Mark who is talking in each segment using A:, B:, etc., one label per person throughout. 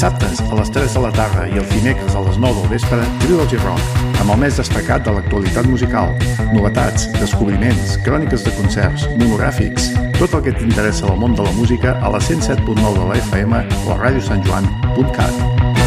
A: dissabtes a les 3 de la tarda i els dimecres a les 9 del vespre, Trilogy Rock, amb el més destacat de l'actualitat musical, novetats, descobriments, cròniques de concerts, monogràfics, tot el que t'interessa del món de la música a la 107.9 de la FM o a radiosantjoan.cat.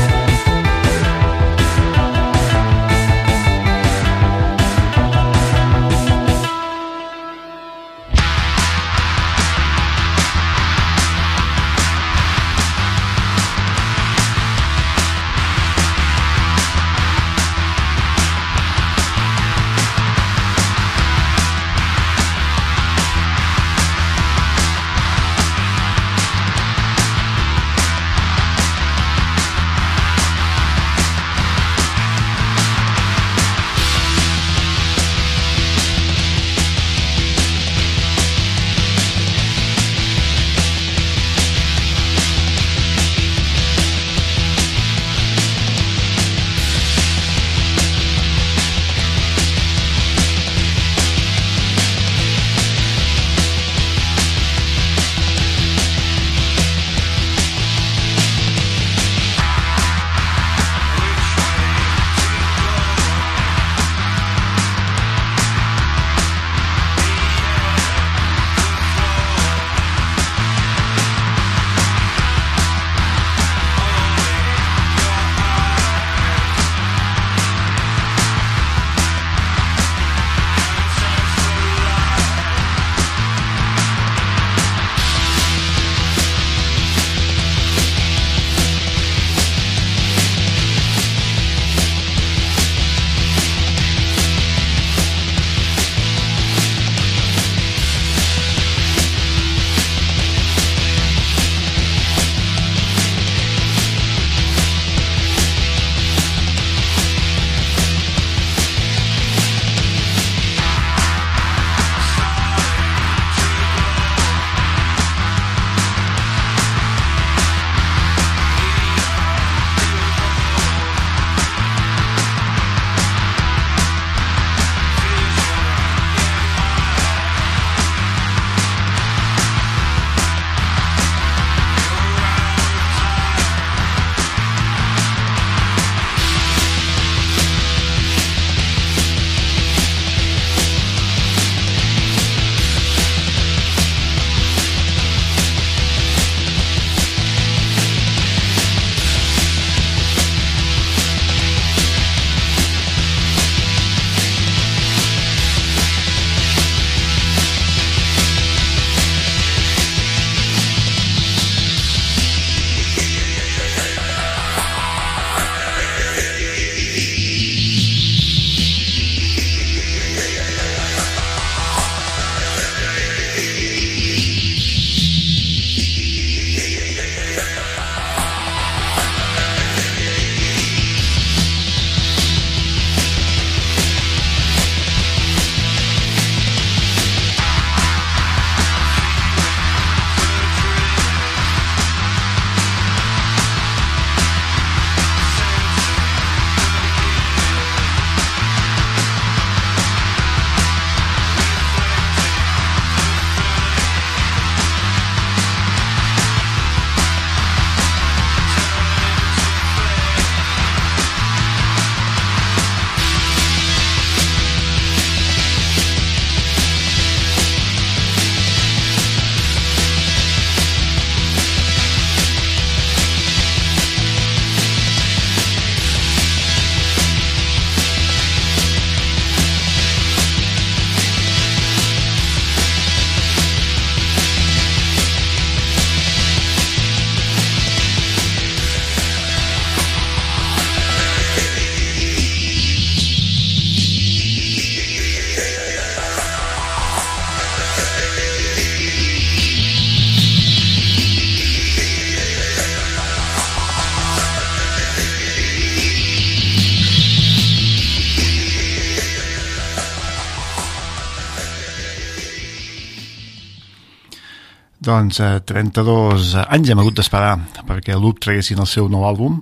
A: Doncs eh, 32 anys hem hagut d'esperar perquè Loop traguessin el seu nou àlbum.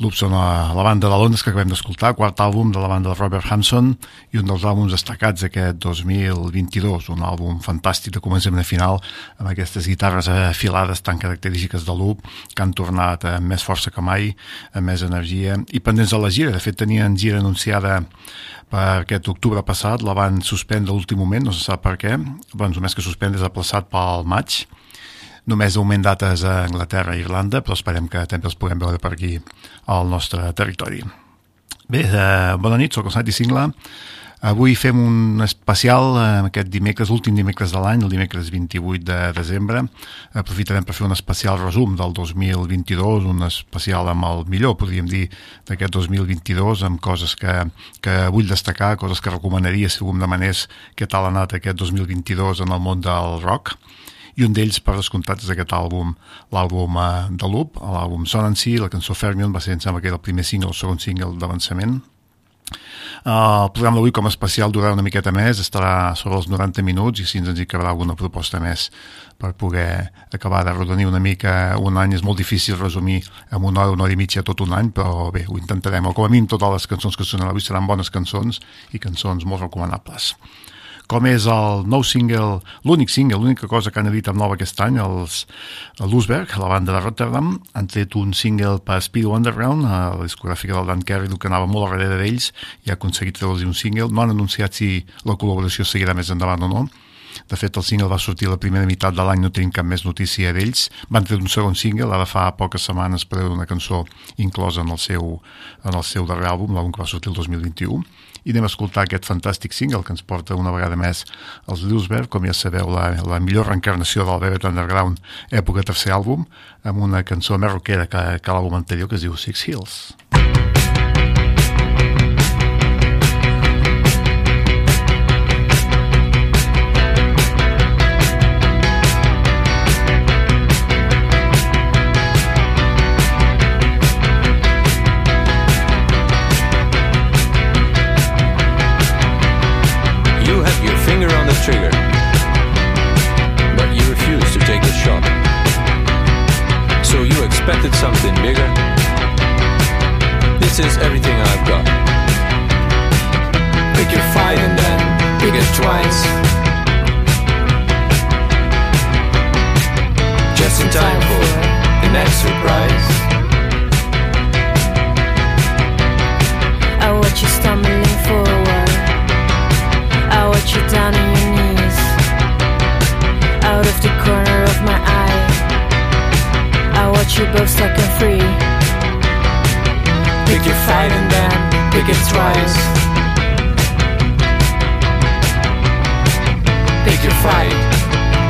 A: Loop són la, banda de Londres que acabem d'escoltar, quart àlbum de la banda de Robert Hanson i un dels àlbums destacats d'aquest 2022, un àlbum fantàstic de començament a final amb aquestes guitarres afilades tan característiques de Loop que han tornat amb més força que mai, amb més energia i pendents de la gira. De fet, tenien gira anunciada per aquest octubre passat, la van suspendre a l'últim moment, no se sap per què, doncs només que suspendre és aplaçat pel maig, Només augment dates a Anglaterra i Irlanda, però esperem que també els puguem veure per aquí al nostre territori. Bé, eh, bona nit, sóc el Santi Singla. Avui fem un especial eh, aquest dimecres, l'últim dimecres de l'any, el dimecres 28 de desembre. Aprofitarem per fer un especial resum del 2022, un especial amb el millor, podríem dir, d'aquest 2022, amb coses que, que vull destacar, coses que recomanaria si algú em demanés què tal ha anat aquest 2022 en el món del rock i un d'ells, per descomptat, és aquest àlbum, l'àlbum uh, de Loop, l'àlbum Son en si, la cançó Fermion, va ser, em sembla que era el primer single, el segon single d'avançament. Uh, el programa d'avui com a especial durarà una miqueta més, estarà sobre els 90 minuts i si ens hi acabarà alguna proposta més per poder acabar de rodonir una mica un any. És molt difícil resumir en una hora, una hora i mitja tot un any, però bé, ho intentarem. O com a mínim totes les cançons que sonen avui seran bones cançons i cançons molt recomanables com és el nou single, l'únic single, l'única cosa que han editat nova aquest any, els l'Usberg, la banda de Rotterdam, han tret un single per Speed Underground, a la discogràfica del Dan Carey, que anava molt darrere d'ells, i ha aconseguit treure un single. No han anunciat si la col·laboració seguirà més endavant o no, de fet, el single va sortir la primera meitat de l'any, no tenim cap més notícia d'ells. Van treure un segon single, ara fa poques setmanes per una cançó inclosa en el seu, en el seu darrer àlbum, l'àlbum que va sortir el 2021 i anem a escoltar aquest fantàstic single que ens porta una vegada més els Lewsberg, com ja sabeu, la, la millor reencarnació del Velvet Underground època tercer àlbum, amb una cançó més rockera que, que l'àlbum anterior que es diu Six Hills.
B: Trigger, but you refused to take the shot. So you expected something bigger? This is everything I've got. Pick your fight and then pick it twice. Just in time for the next surprise.
C: I watch you watch you down on your knees. Out of the corner of my eye, I watch you both stuck and free.
B: Pick your fight and then pick it twice. Pick your fight,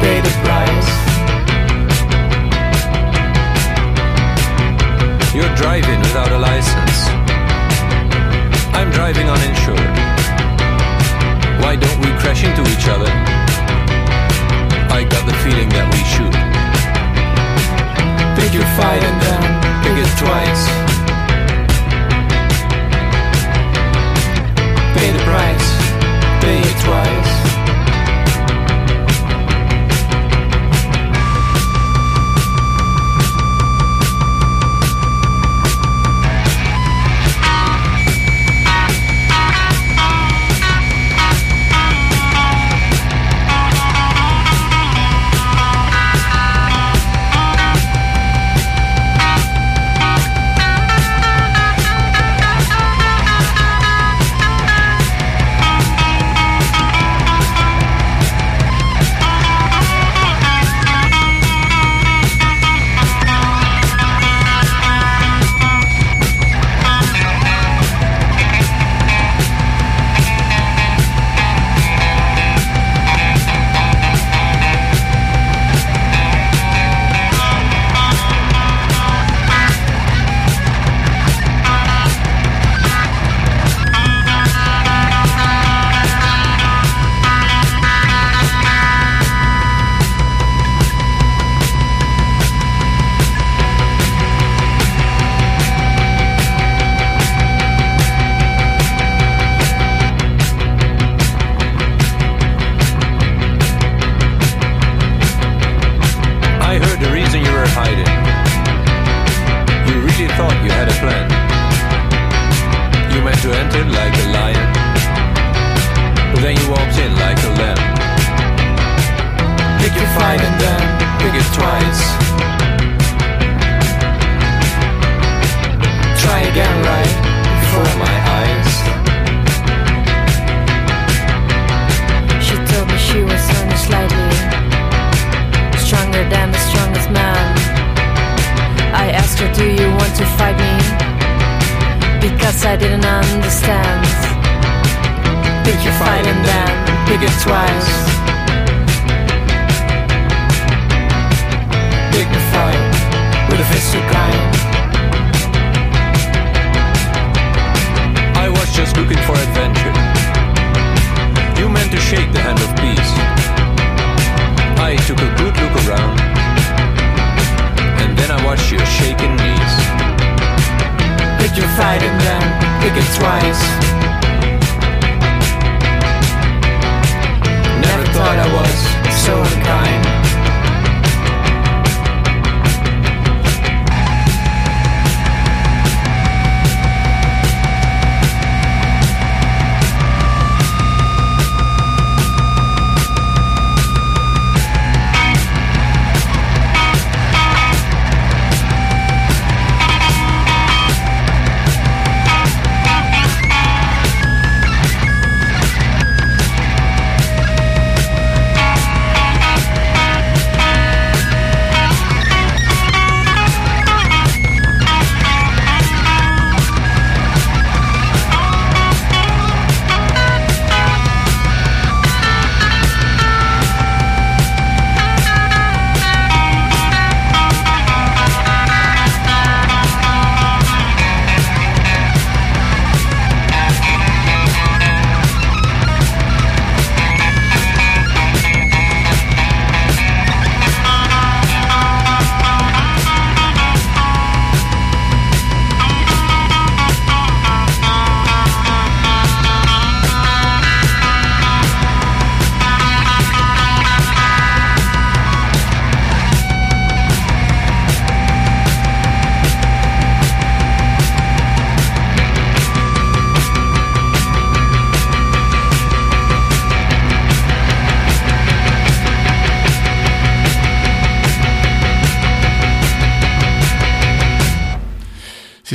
B: pay the price. You're driving without a license. I'm driving uninsured. Why don't we crash into each other? I got the feeling that we should. Pick your fight and then pick it twice. Pay the price, pay it twice.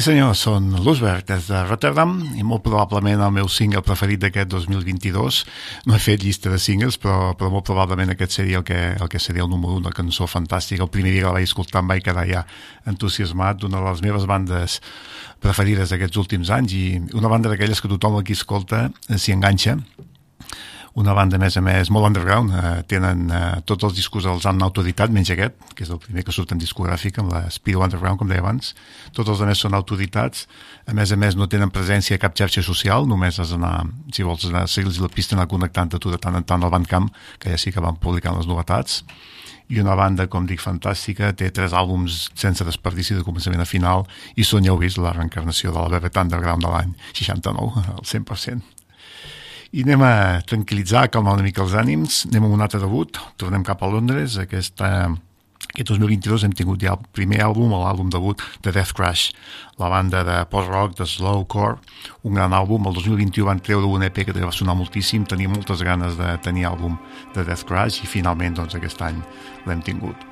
A: Senyor, són l'Usberg des de Rotterdam i molt probablement el meu single preferit d'aquest 2022. No he fet llista de singles, però, però molt probablement aquest seria el que, el que seria el número 1, una cançó fantàstica. El primer dia que la vaig escoltar em vaig quedar ja entusiasmat d'una de les meves bandes preferides d'aquests últims anys i una banda d'aquelles que tothom aquí escolta eh, s'hi enganxa una banda, a més a més, molt underground. Eh, tenen eh, tots els discos els han autoritat, menys aquest, que és el primer que surt en discogràfic, amb la Speedo Underground, com deia abans. Tots els altres són autoritats. A més a més, no tenen presència a cap xarxa social, només has d'anar, si vols anar a seguir la pista, anar connectant a tu de tant en tant al Bandcamp, que ja sí que van publicant les novetats i una banda, com dic, fantàstica, té tres àlbums sense desperdici de començament a final i són, ja heu vist, la reencarnació de la Velvet Underground de l'any 69, al 100%. I anem a tranquil·litzar, calmar una mica els ànims, anem a un altre debut, tornem cap a Londres, aquesta, aquest 2022 hem tingut ja el primer àlbum, l'àlbum debut de Death Crash, la banda de post-rock, de slowcore, un gran àlbum, el 2021 van treure un EP que va sonar moltíssim, tenia moltes ganes de tenir àlbum de Death Crash i finalment doncs, aquest any l'hem tingut.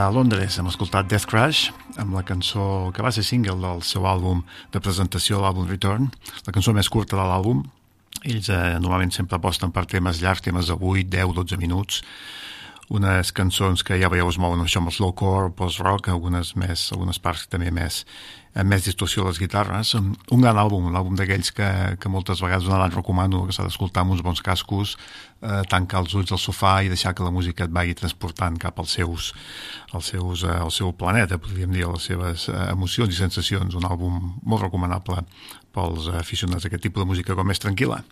A: De Londres. Hem escoltat Death Crash amb la cançó que va ser single del seu àlbum de presentació, l'àlbum Return, la cançó més curta de l'àlbum. Ells eh, normalment sempre aposten per temes llargs, temes de 8, 10, 12 minuts, unes cançons que ja veieu es mouen això amb el slowcore, post-rock, algunes, més, algunes parts també més amb més distorsió a les guitarres. Un gran àlbum, un àlbum d'aquells que, que moltes vegades una l'any recomano, que s'ha d'escoltar amb uns bons cascos, eh, tancar els ulls al sofà i deixar que la música et vagi transportant cap als seus, als seus, eh, al seu planeta, podríem dir, les seves eh, emocions i sensacions. Un àlbum molt recomanable pels aficionats a aquest tipus de música com més tranquil·la.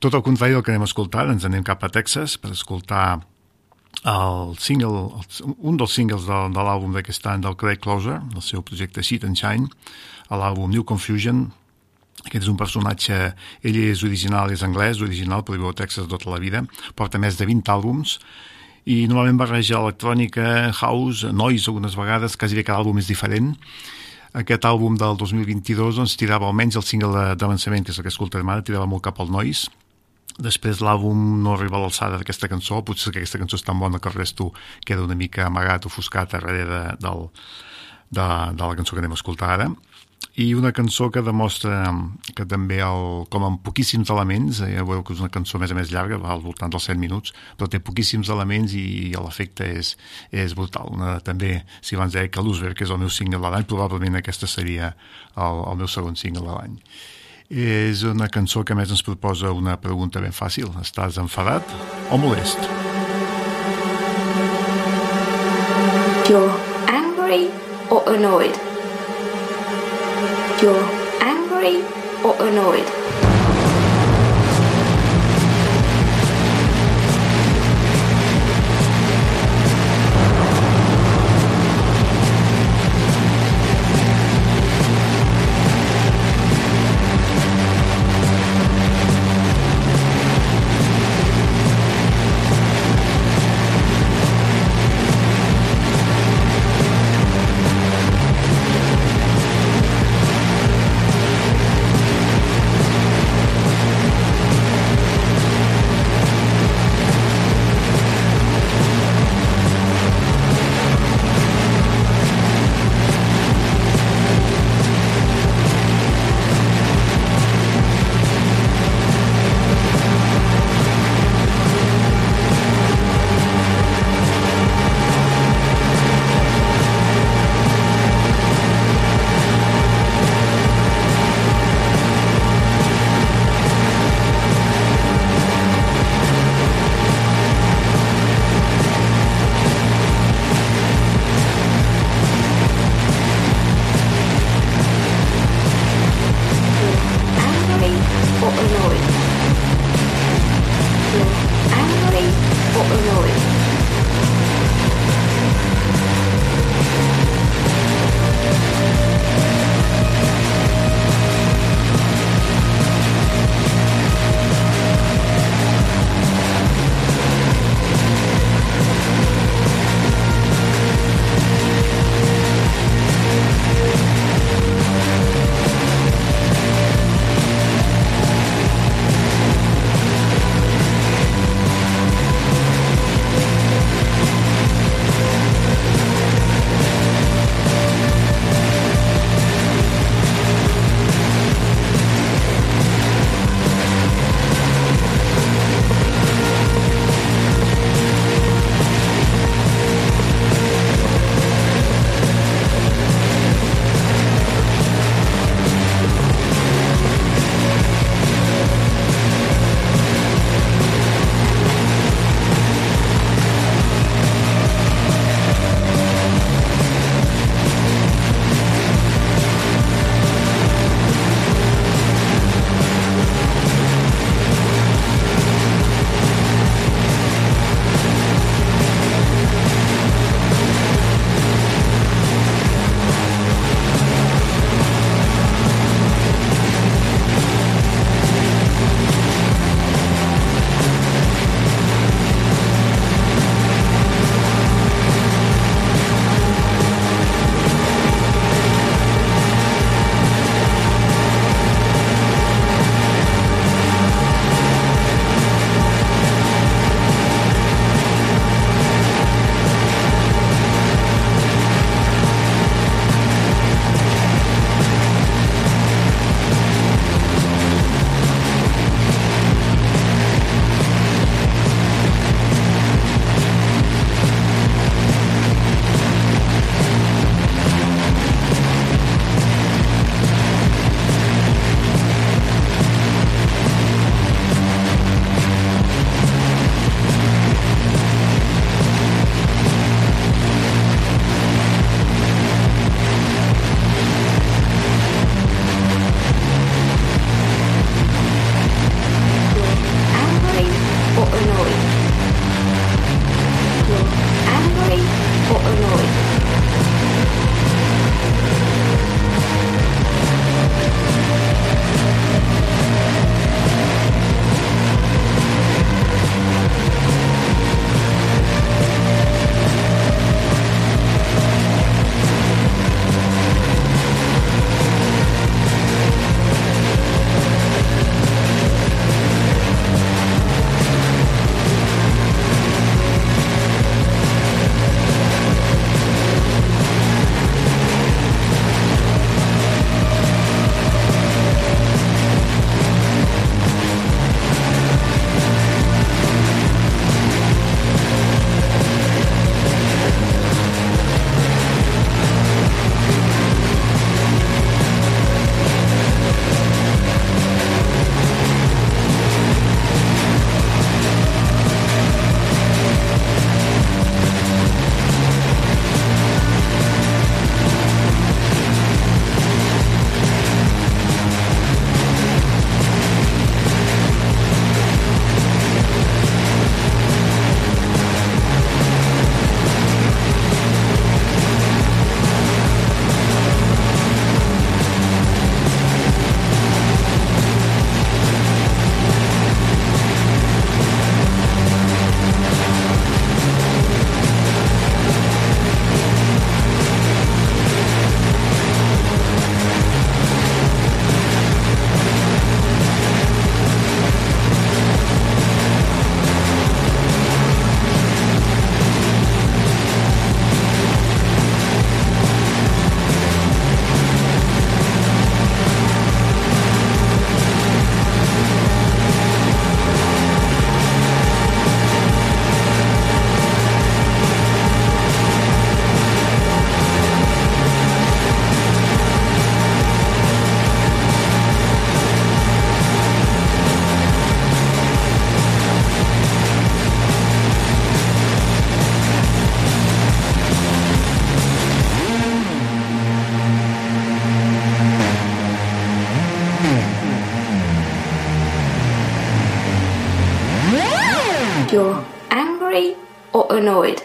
A: Tot el contrari del que anem a escoltar, ens anem cap a Texas per escoltar el single, un dels singles de, de l'àlbum d'aquest any del Craig Closer, el seu projecte Sit and Shine, a l'àlbum New Confusion. Aquest és un personatge, ell és original, és anglès, original, però viu a Texas tota la vida, porta més de 20 àlbums, i normalment barreja electrònica, house, noise algunes vegades, quasi bé cada àlbum és diferent. Aquest àlbum del 2022 doncs, tirava almenys el single d'avançament, que és el que escoltarem ara, tirava molt cap al noise, Després l'àlbum no arriba a l'alçada d'aquesta cançó, potser que aquesta cançó és tan bona que el resto queda una mica amagat, ofuscat darrere de, del, de, de la cançó que anem a escoltar ara. I una cançó que demostra que també, el, com amb poquíssims elements, eh, ja veureu que és una cançó més a més llarga, va al voltant dels 7 minuts, però té poquíssims elements i, l'efecte és, és brutal. Una, també, si abans deia que l'Usber, que és el meu single de l'any, probablement aquesta seria el, el meu segon single de l'any. És una cançó que més ens proposa una pregunta ben fàcil. Estàs enfadat o molest?
D: You're angry or annoyed? You're angry or annoyed? Annoyed?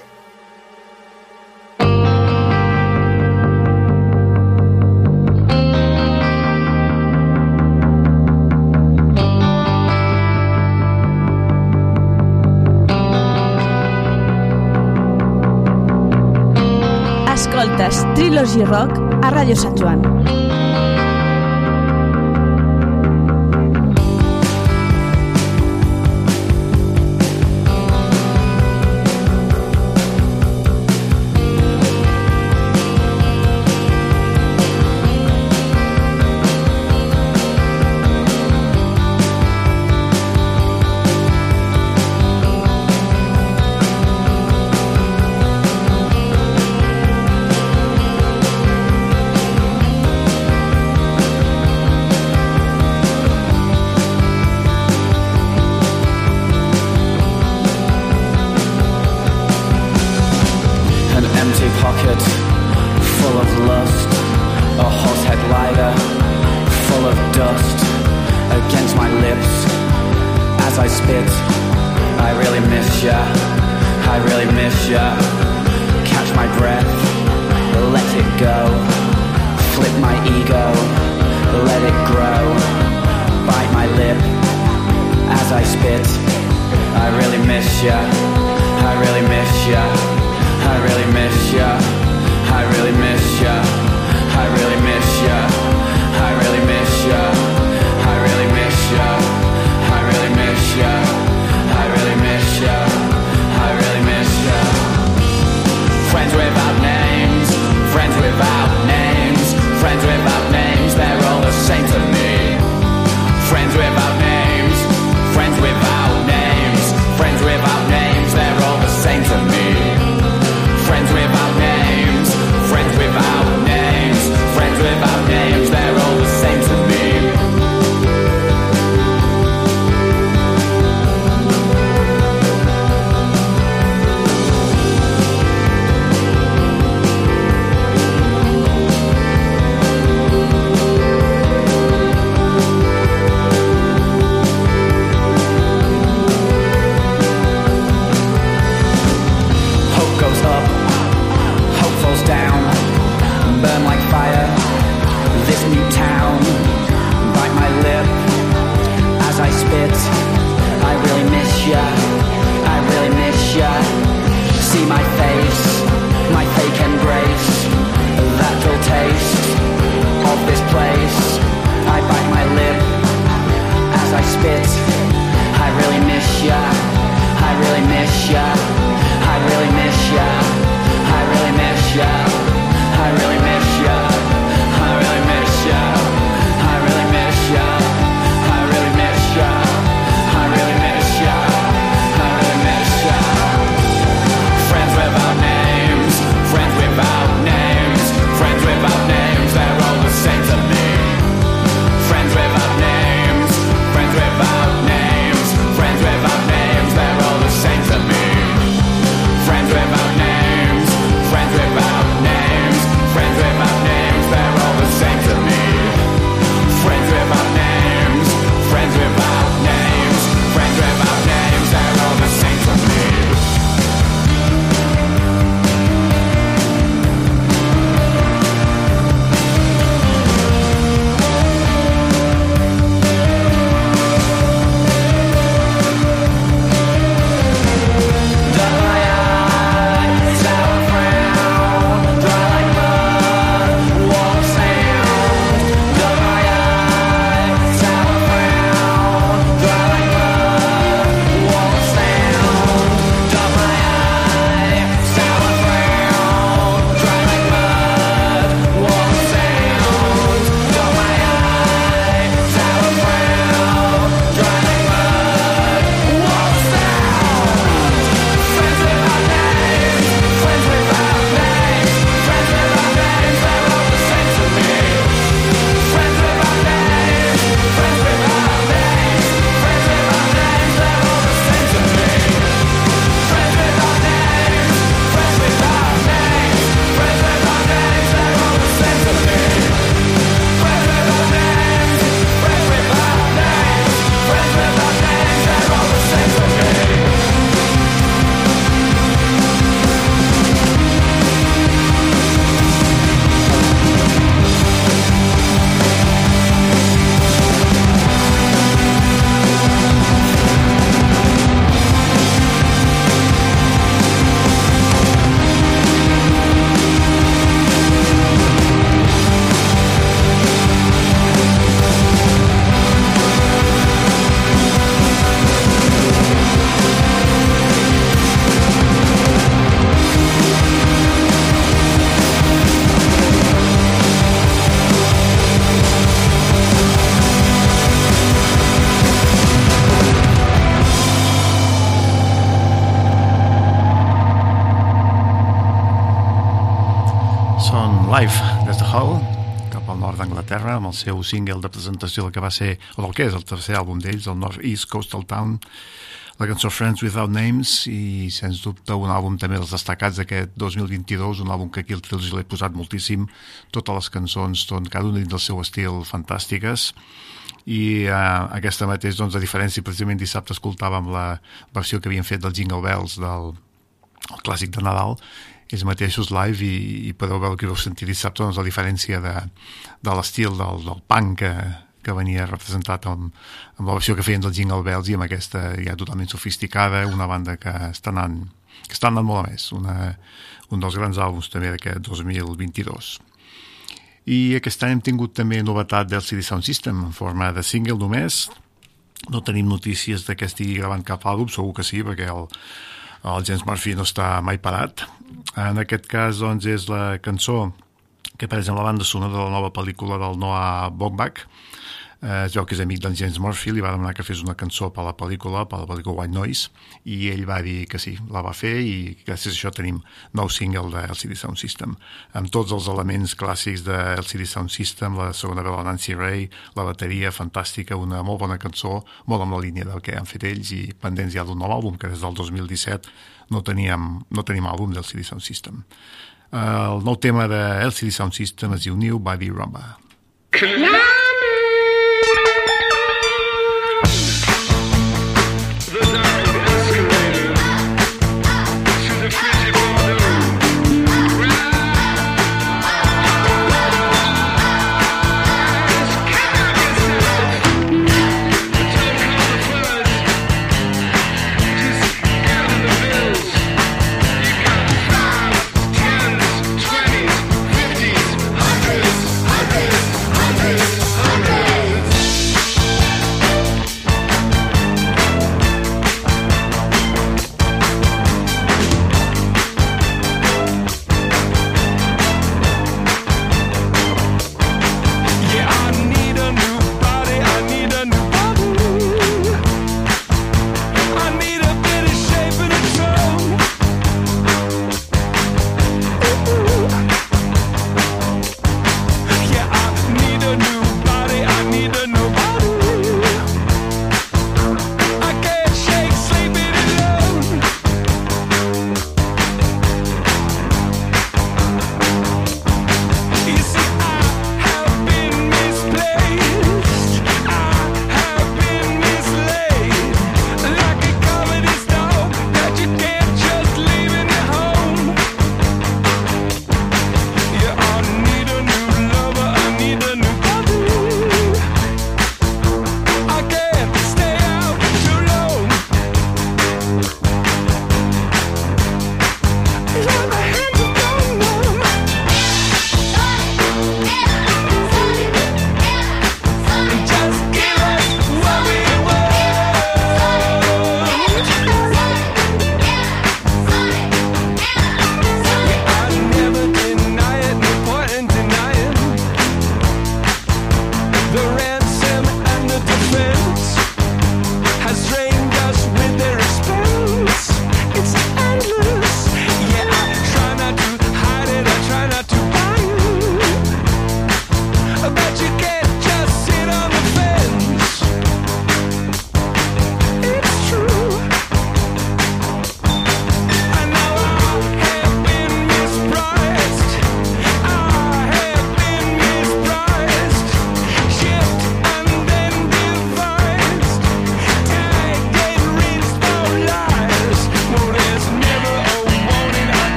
E: Escoltes Trilogy Rock a Ràdio Sant Joan.
A: Seu single de presentació del que va ser, o del que és el tercer àlbum d'ells, el North East Coastal Town, la cançó Friends Without Names i, sens dubte, un àlbum també dels destacats d'aquest 2022, un àlbum que aquí el Trilogy l'he posat moltíssim, totes les cançons són cada una dins del seu estil fantàstiques, i eh, aquesta mateix, doncs, a diferència, precisament dissabte escoltàvem la versió que havien fet del Jingle Bells del el clàssic de Nadal ells mateixos live i, i podeu veure que vau sentir dissabte doncs, la diferència de, de l'estil del, del punk que, que venia representat amb, amb la versió que feien del Jingle Bells i amb aquesta ja totalment sofisticada, una banda que està anant, que està anant molt a més, una, un dels grans àlbums també d'aquest 2022. I aquest any hem tingut també novetat del CD Sound System en forma de single només, no tenim notícies de que estigui gravant cap àlbum, segur que sí, perquè el, el James Murphy no està mai parat. En aquest cas, doncs, és la cançó que apareix en la banda sonora de la nova pel·lícula del Noah Baumbach, eh, veu que és amic d'en James Murphy, li va demanar que fes una cançó per la pel·lícula, per la pel·lícula White Noise, i ell va dir que sí, la va fer, i gràcies a això tenim nou single de LCD Sound System, amb tots els elements clàssics de LCD Sound System, la segona veu de Nancy Ray, la bateria fantàstica, una molt bona cançó, molt amb la línia del que han fet ells, i pendents ja d'un nou àlbum, que des del 2017 no teníem, no tenim àlbum del LCD Sound System. Uh, el nou tema de LCD Sound System es diu New Body Rumba.
F: Twenties,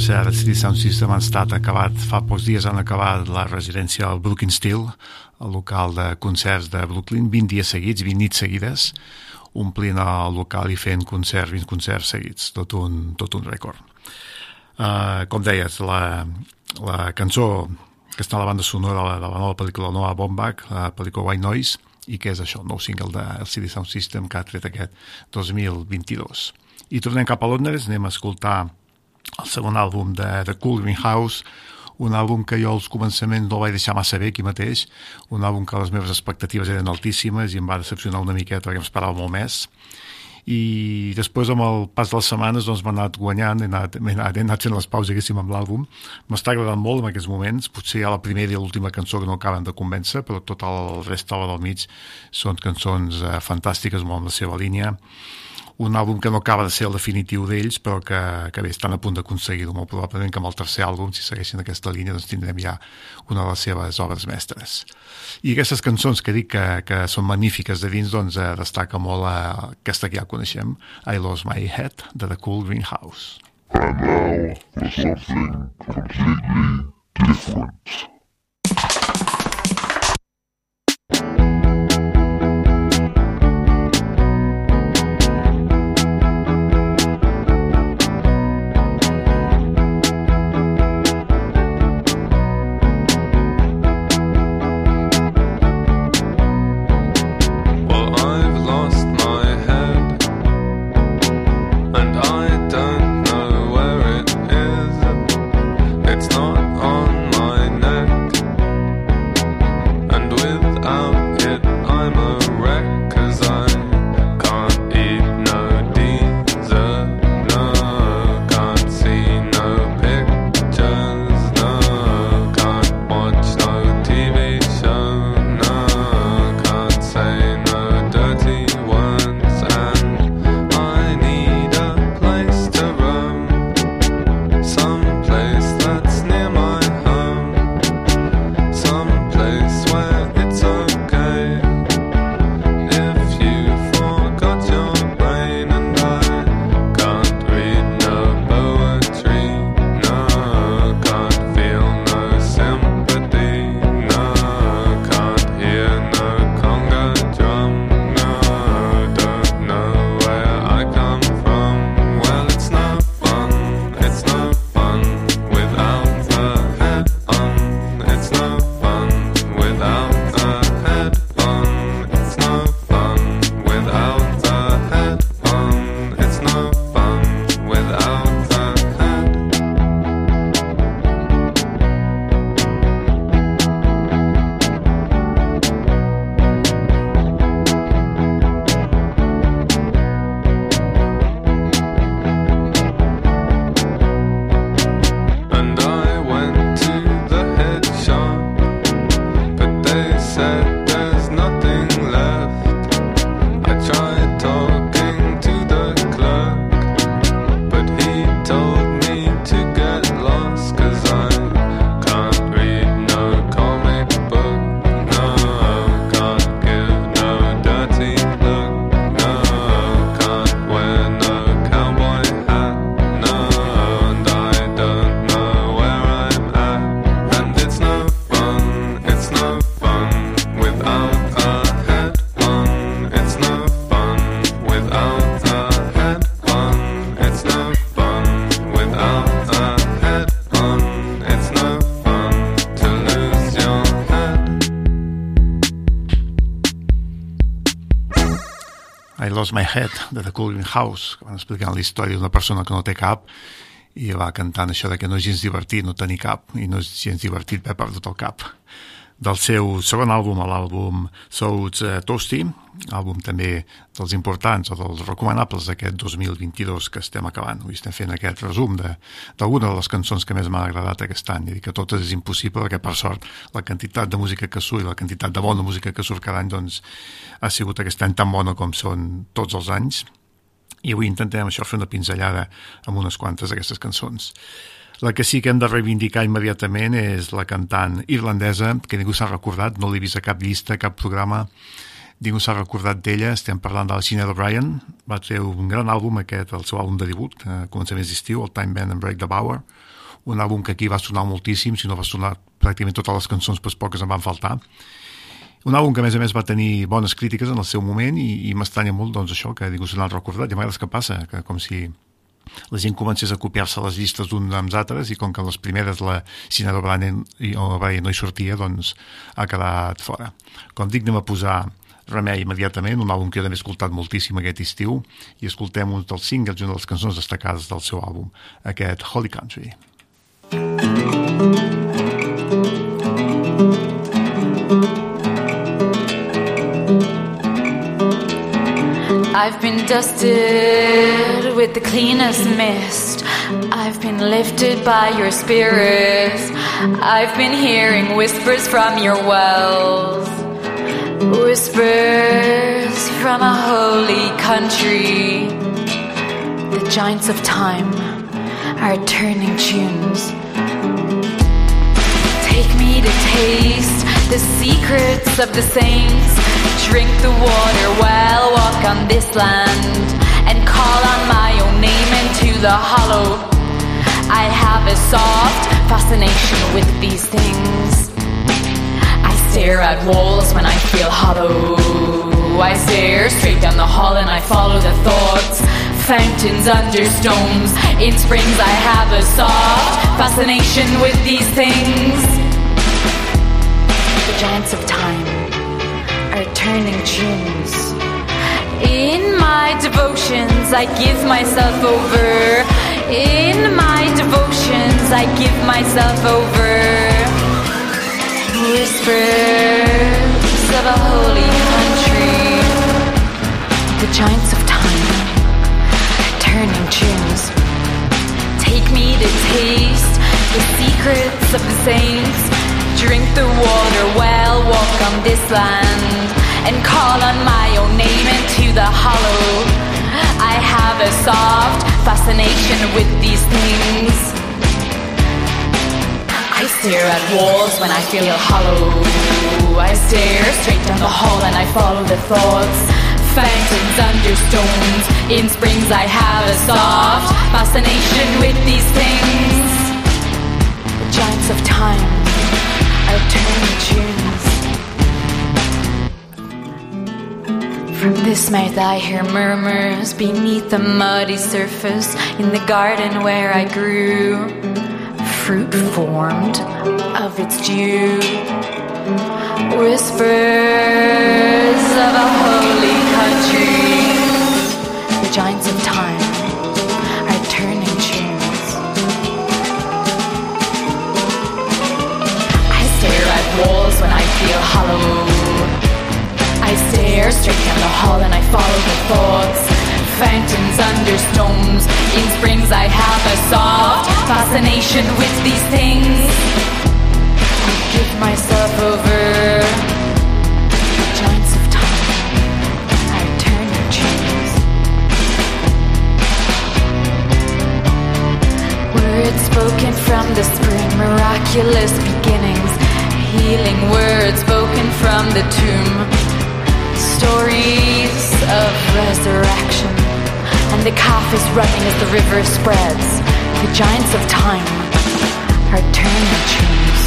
A: cert, el CD Sound System han estat acabat, fa pocs dies han acabat la residència al Brooklyn Steel el local de concerts de Brooklyn 20 dies seguits, 20 nits seguides omplint el local i fent concerts 20 concerts seguits, tot un, tot un rècord uh, com deies la, la cançó que està a la banda sonora de la, de la nova pel·lícula Noah Baumbach, la pel·lícula White Noise i que és això, el nou single de LCD Sound System que ha tret aquest 2022. I tornem cap a Londres, anem a escoltar el segon àlbum de The Cool Greenhouse, un àlbum que jo als començaments no el vaig deixar massa bé aquí mateix, un àlbum que les meves expectatives eren altíssimes i em va decepcionar una miqueta perquè em esperava molt més. I després amb el pas de les setmanes doncs m'ha anat guanyant, he anat, he anat, he anat fent les pauses diguéssim amb l'àlbum. M'està agradant molt en aquests moments potser hi ha la primera i l'última cançó que no acaben de convèncer però tot el rest del mig són cançons eh, fantàstiques molt en la seva línia un àlbum que no acaba de ser el definitiu d'ells, però que, que bé, estan a punt d'aconseguir-ho. Molt probablement que amb el tercer àlbum, si segueixin aquesta línia, doncs tindrem ja una de les seves obres mestres. I aquestes cançons que dic que, que són magnífiques de dins, doncs eh, destaca molt eh, aquesta que ja coneixem, I Lost My Head, de The Cool Greenhouse.
F: And now for something completely different.
A: Lost My Head, de The Cooling House, que van explicant la història d'una persona que no té cap i va cantant això de que no és gens divertit no tenir cap i no és gens divertit haver perdut el cap del seu segon àlbum, l'àlbum Souls uh, Toasty, àlbum també dels importants o dels recomanables d'aquest 2022 que estem acabant. Avui estem fent aquest resum d'alguna de, de les cançons que més m'han agradat aquest any. I que totes és impossible perquè, per sort, la quantitat de música que surt i la quantitat de bona música que surt cada any doncs, ha sigut aquest any tan bona com són tots els anys. I avui intentem això fer una pinzellada amb unes quantes d'aquestes cançons. La que sí que hem de reivindicar immediatament és la cantant irlandesa, que ningú s'ha recordat, no l'he vist a cap llista, cap programa, ningú s'ha recordat d'ella, estem parlant de la Sinead O'Brien, va fer un gran àlbum aquest, el seu àlbum de debut, a començaments d'estiu, el Time Band and Break the Bower, un àlbum que aquí va sonar moltíssim, si no va sonar pràcticament totes les cançons, però poques en van faltar. Un àlbum que, a més a més, va tenir bones crítiques en el seu moment i, i m'estranya molt, doncs, això, que ningú se n'ha recordat. I a vegades que passa, que com si la gent comencés a copiar-se les llistes d'un amb altres i com que les primeres la Sinead O'Brien no hi sortia, doncs ha quedat fora. Com dic, anem a posar remei immediatament, un àlbum que jo també he escoltat moltíssim aquest estiu, i escoltem un dels singles i una de les cançons destacades del seu àlbum, aquest Holy Country.
C: I've been dusted with the cleanest mist. I've been lifted by your spirit. I've been hearing whispers from your wells. Whispers from a holy country. The giants of time are turning tunes. Take me to taste the secrets of the saints. Drink the water well, walk on this land, and call on my own name into the hollow. I have a soft fascination with these things. I stare at walls when I feel hollow. I stare straight down the hall and I follow the thoughts. Fountains under stones. In springs, I have a soft fascination with these things. The giants of time turning tunes. In my devotions, I give myself over. In my devotions, I give myself over. Whispers of a holy country. The giants of time turning tunes. Take me to taste the secrets of the saints. Drink the water well, walk on this land, and call on my own name into the hollow. I have a soft fascination with these things. I stare at walls when I feel hollow. I stare straight down the hall and I follow the thoughts. Fountains under stones. In springs, I have a soft fascination with these things. The giants of time are tunes. From this mouth, I hear murmurs beneath the muddy surface in the garden where I grew. Fruit formed of its dew. Whispers of a holy country. The giants of time are turning tunes. I stare at walls when I feel hollow. Stare straight down the hall and I follow the thoughts. Fountains under stones. In springs, I have a soft fascination with these things. Running as the river spreads. The giants of time are turning tunes.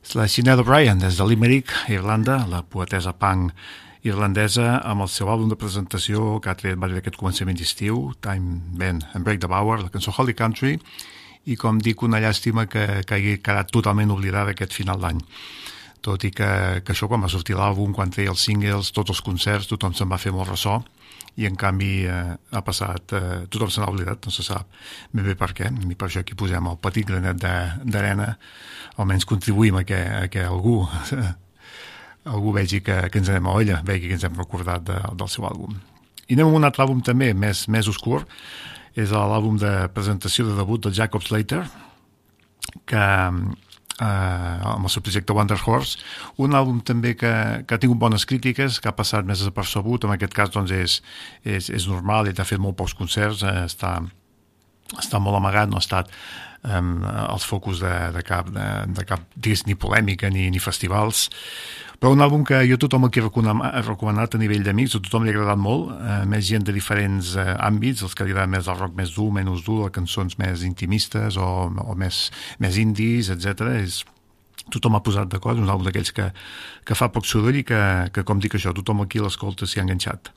A: És la Sinead O'Brien, des de Limerick, Irlanda, la poetesa punk irlandesa, amb el seu àlbum de presentació que ha tret, va dir aquest començament d'estiu, Time Band and Break the Bower, la cançó Holy Country, i com dic, una llàstima que, que hagi quedat totalment oblidada aquest final d'any. Tot i que, que això, quan va sortir l'àlbum, quan treia els singles, tots els concerts, tothom se'n va fer molt ressò, i en canvi eh, ha passat, eh, tothom se n'ha oblidat, no se sap ben bé per què, i per això aquí posem el petit granet d'arena, almenys contribuïm a que, a que algú algú vegi que, que ens anem a olla, vegi que ens hem recordat de, del seu àlbum. I anem a un altre àlbum també, més, més oscur, és l'àlbum de presentació de debut del Jacob Slater, que eh, amb el seu projecte Wonder Horse, un àlbum també que, que ha tingut bones crítiques, que ha passat més desapercebut, en aquest cas doncs és, és, és normal, ell ha fet molt pocs concerts, eh, està, està molt amagat, no ha estat
G: um, els focus de, de cap, de, de cap disc ni polèmica ni, ni festivals però un àlbum que jo tothom el que he recomanat a nivell d'amics, a tothom li ha agradat molt, eh, més gent de diferents eh, àmbits, els que li agrada més el rock més dur, menys dur, les cançons més intimistes o, o més, més indies, etc. És, tothom ha posat d'acord, un àlbum d'aquells que, que fa poc soroll i que, que com dic això, tothom aquí l'escolta s'hi ha enganxat.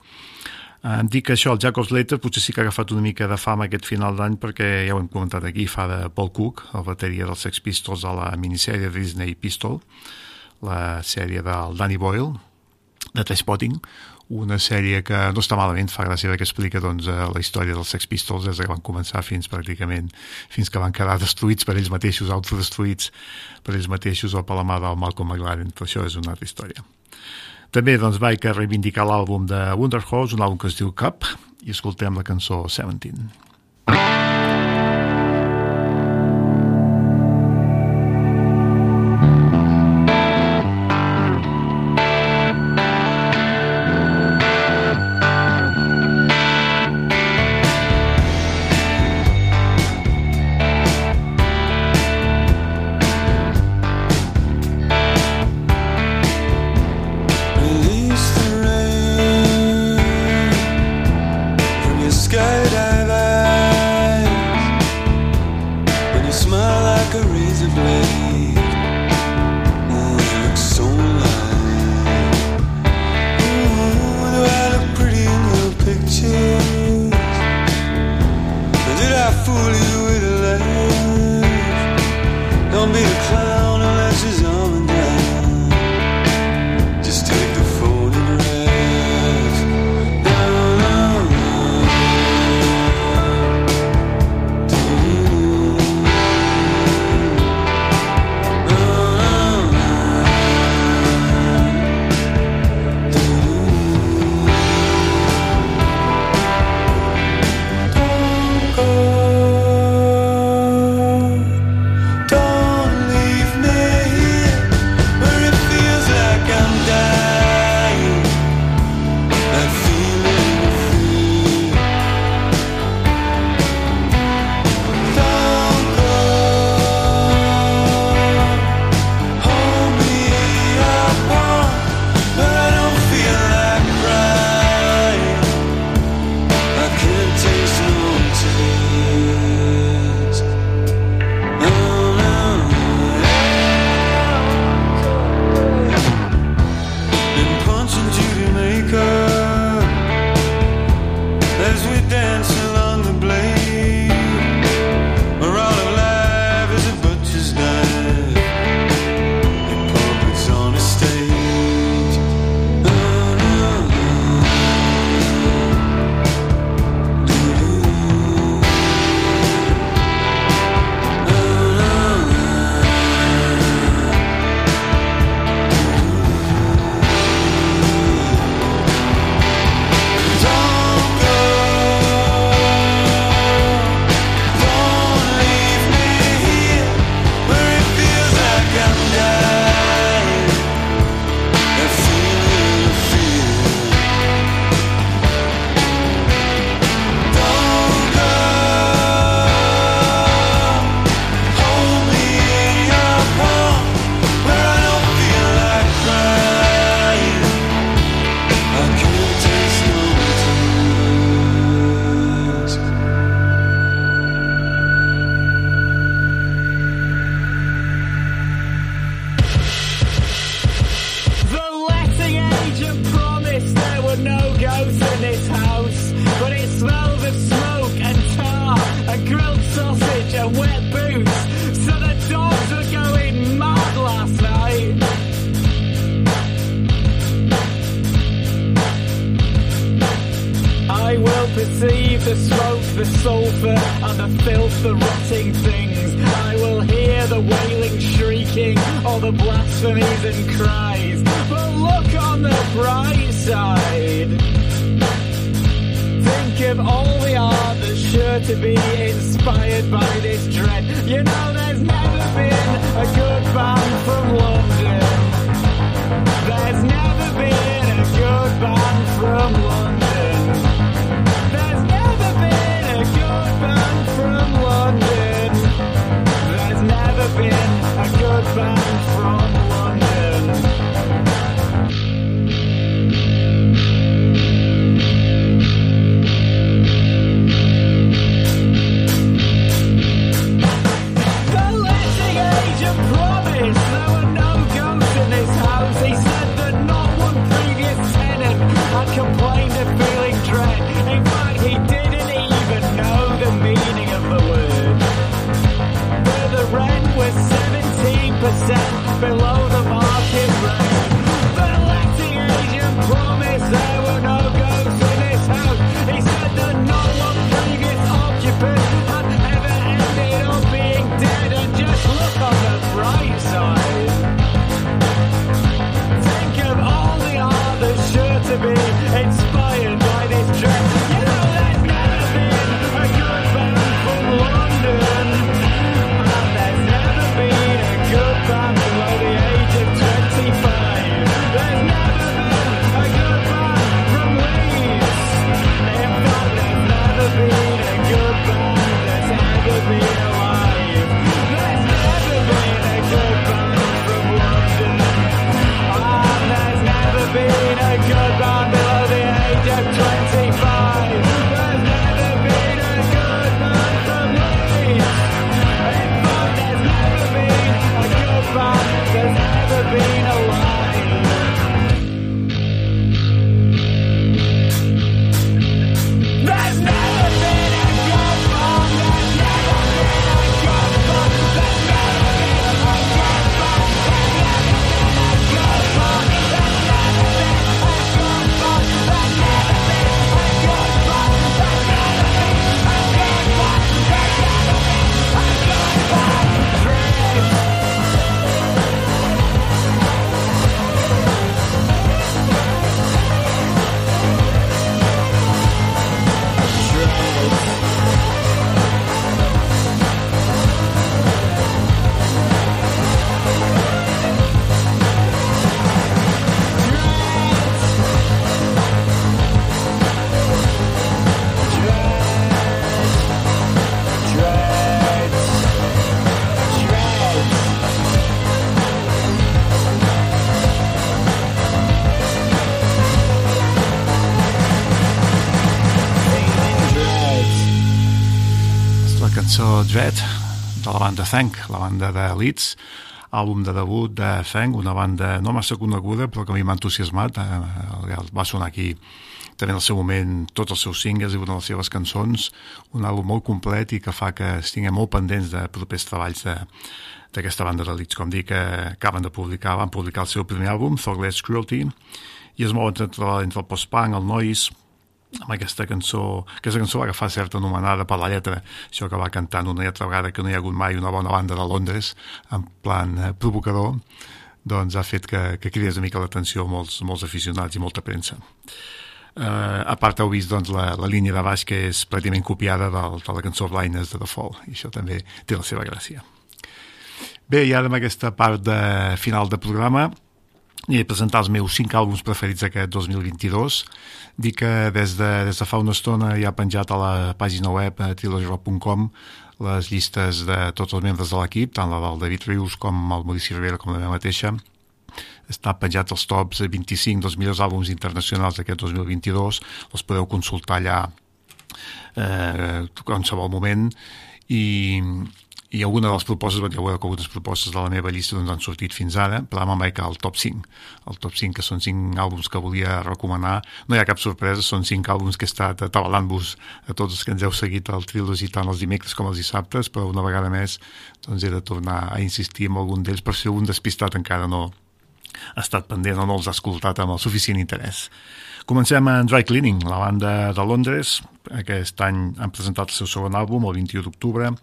G: Eh, em dic que això, el Jack of Slater potser sí que ha agafat una mica de fama aquest final d'any perquè ja ho hem comentat aquí, fa de Paul Cook, el bateria dels Sex Pistols a la minissèrie Disney Pistol, la sèrie del Danny Boyle, de Trainspotting, una sèrie que no està malament, fa gràcia que explica doncs, eh, la història dels Sex Pistols des que van començar fins pràcticament fins que van quedar destruïts per ells mateixos, autodestruïts per ells mateixos o per la mà del Malcolm McLaren, però això és una altra història. També doncs, vaig reivindicar l'àlbum de Wonderhorse, un àlbum que es diu Cup, i escoltem la cançó 17. ablaze.
H: all the blasphemies and cries. But look on the bright side. Think of all the art that's sure to be inspired by this dread. You know there's never been a good band from London. There's never been a good band from London. There's never been a good band from London. There's never been a good band. below.
A: So Dread, de la banda Thank, la banda de Leeds, àlbum de debut de Thank, una banda no massa coneguda però que a mi m'ha entusiasmat, eh, va sonar aquí també en el seu moment tots els seus singles i una de les seves cançons, un àlbum molt complet i que fa que estiguem molt pendents de propers treballs d'aquesta banda de Leeds, com dic, que acaben de publicar, van publicar el seu primer àlbum, Thoughtless Cruelty, i es mouen entre, entre el post-punk, el noise, amb aquesta cançó, aquesta cançó va agafar certa anomenada per la lletra, això que va cantant una altra vegada que no hi ha hagut mai una bona banda de Londres, en plan eh, provocador, doncs ha fet que, que cridés una mica l'atenció molts, molts aficionats i molta premsa. Uh, a part heu vist doncs, la, la línia de baix que és pràcticament copiada del, de la cançó Blindness de The Fall i això també té la seva gràcia bé, i ara amb aquesta part de final de programa i presentar els meus cinc àlbums preferits d'aquest 2022 Dic que des de, des de fa una estona ja ha penjat a la pàgina web a trilogyrock.com les llistes de tots els membres de l'equip, tant la del David Rius com el Maurici Rivera com la meva mateixa. Està penjat els tops 25 dels millors àlbums internacionals d'aquest 2022. Els podeu consultar allà eh, qualsevol moment i, i alguna de les propostes, ja veureu que algunes propostes de la meva llista doncs, han sortit fins ara, però me'n vaig al top 5. El top 5, que són 5 àlbums que volia recomanar. No hi ha cap sorpresa, són 5 àlbums que he estat atabalant-vos a tots els que ens heu seguit al Trilogy tant els dimecres com els dissabtes, però una vegada més doncs, he de tornar a insistir en algun d'ells per si algun despistat encara no ha estat pendent o no els ha escoltat amb el suficient interès. Comencem amb Dry Cleaning, la banda de Londres. Aquest any han presentat el seu segon àlbum, el 21 d'octubre,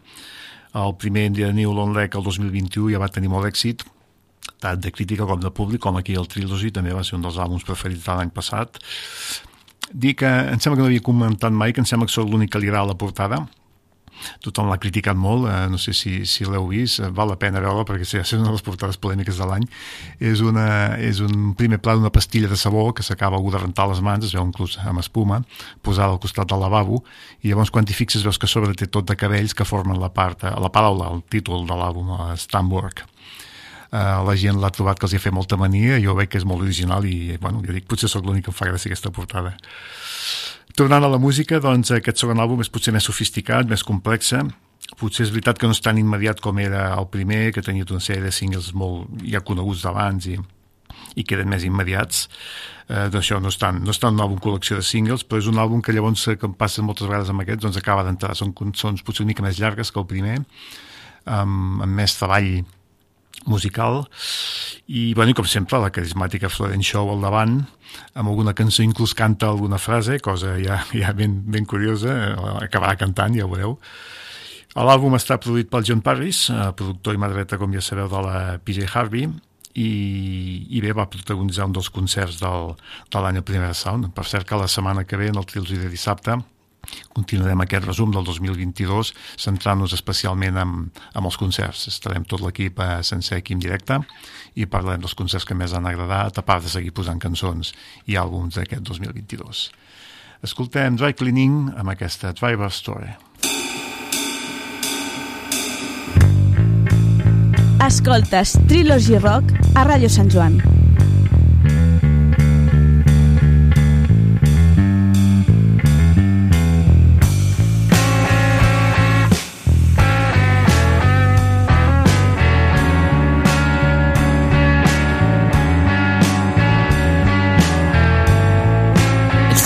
A: el primer de New Long Lake el 2021 ja va tenir molt èxit, tant de crítica com de públic, com aquí el Trilogy també va ser un dels àlbums preferits de l'any passat. Dic que em sembla que no havia comentat mai, que em sembla que sóc l'únic que li agrada la portada, tothom l'ha criticat molt, eh, no sé si, si l'heu vist, eh, val la pena veure-la perquè sí, és una de les portades polèmiques de l'any. És, una, és un primer pla d'una pastilla de sabó que s'acaba algú de rentar les mans, es veu inclús amb espuma, posada al costat del lavabo, i llavors quan t'hi fixes veus que sobre té tot de cabells que formen la part, eh, la paraula, el títol de l'àlbum, Stamwork. Uh, la gent l'ha trobat que els hi ha fet molta mania, jo veig que és molt original i, bueno, jo dic, potser sóc l'únic que em fa gràcia aquesta portada. Tornant a la música, doncs aquest segon àlbum és potser més sofisticat, més complexa. Potser és veritat que no és tan immediat com era el primer, que tenia una sèrie de singles molt ja coneguts d'abans i, i queden més immediats. Eh, doncs això no és, tant, no és tant un àlbum col·lecció de singles, però és un àlbum que llavors, eh, que passa moltes vegades amb aquests, doncs acaba d'entrar. Són cançons potser una mica més llargues que el primer, amb, amb més treball musical i, bueno, com sempre, la carismàtica Florence Show al davant, amb alguna cançó inclús canta alguna frase, cosa ja, ja ben, ben curiosa, eh, acabarà cantant, ja ho veureu. L'àlbum està produït pel John Parris, eh, productor i madreta, com ja sabeu, de la PJ Harvey, i, i bé, va protagonitzar un dels concerts del, de l'any Primera Sound. Per cert que la setmana que ve, en el Trilsi de dissabte, Continuarem aquest resum del 2022 centrant-nos especialment amb, amb els concerts. Estarem tot l'equip eh, sencer aquí en directe i parlarem dels concerts que més han agradat, a part de seguir posant cançons i àlbums d'aquest 2022. Escoltem Dry Cleaning amb aquesta Driver Story.
E: Escoltes Trilogy Rock a Ràdio Sant Joan.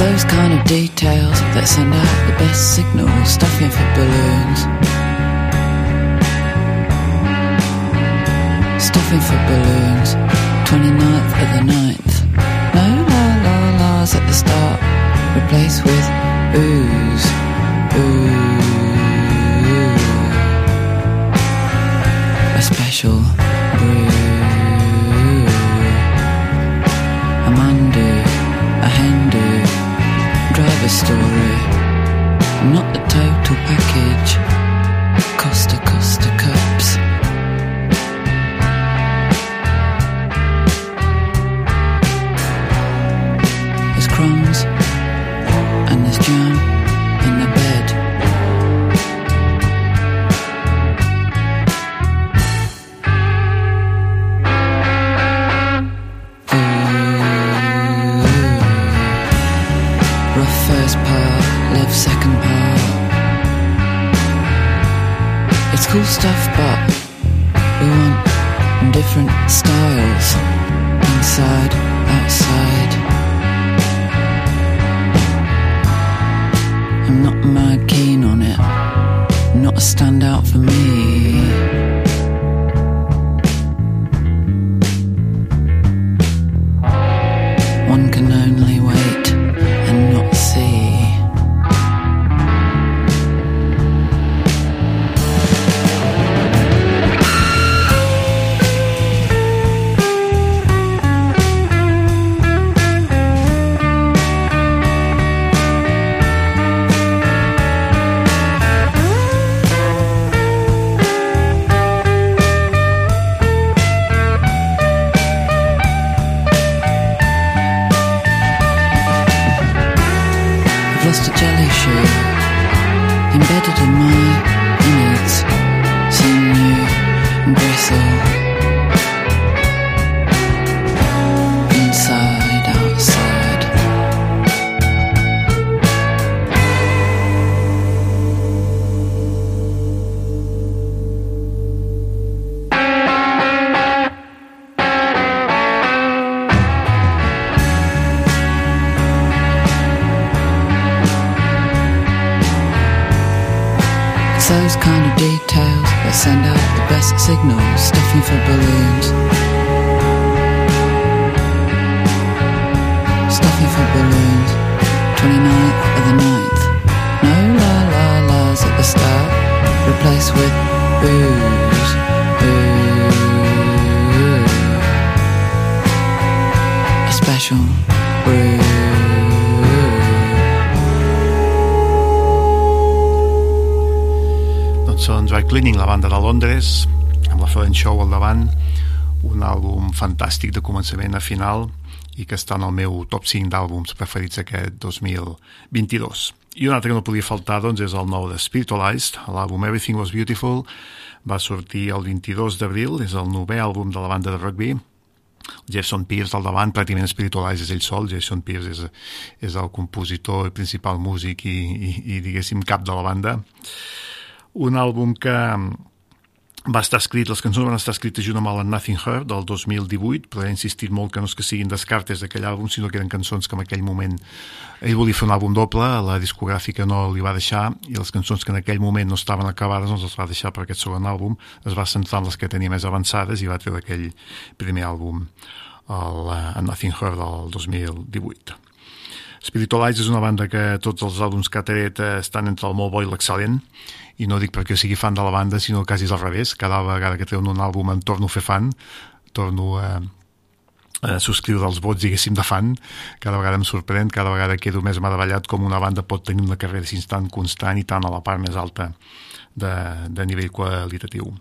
I: Those kind of details that send out the best signals, stuffing for balloons. Stuffing for balloons, 29th of the 9th. No la la la's at the start, replaced with oohs, ooh. A special brew. Driver story, not the total package. Costa Costa I've a jelly shoe embedded in my innards, sinew and bristle.
A: Florence Show al davant, un àlbum fantàstic de començament a final i que està en el meu top 5 d'àlbums preferits aquest 2022. I un altre que no podia faltar doncs, és el nou de Spiritualized, l'àlbum Everything Was Beautiful, va sortir el 22 d'abril, és el novè àlbum de la banda de rugby, Jason Pierce al davant, pràcticament és ell sol, Jason Pierce és, és el compositor i principal músic i, i, i diguéssim cap de la banda. Un àlbum que va estar escrit, les cançons van estar escrites junt amb el Nothing Hurt del 2018, però he insistit molt que no és que siguin descartes d'aquell àlbum, sinó que eren cançons que en aquell moment ell volia fer un àlbum doble, la discogràfica no li va deixar, i les cançons que en aquell moment no estaven acabades no les va deixar per aquest segon àlbum, es va centrar en les que tenia més avançades i va treure aquell primer àlbum, el, el Nothing Hurt del 2018. Spiritualize és una banda que tots els àlbums que ha tret eh, estan entre el molt bo i l'excel·lent i no dic perquè sigui fan de la banda sinó quasi és al revés, cada vegada que treuen un àlbum em torno a fer fan torno a, a subscriure els vots diguéssim de fan, cada vegada em sorprèn cada vegada quedo més meravellat com una banda pot tenir una carrera així tan constant i tan a la part més alta de, de nivell qualitatiu.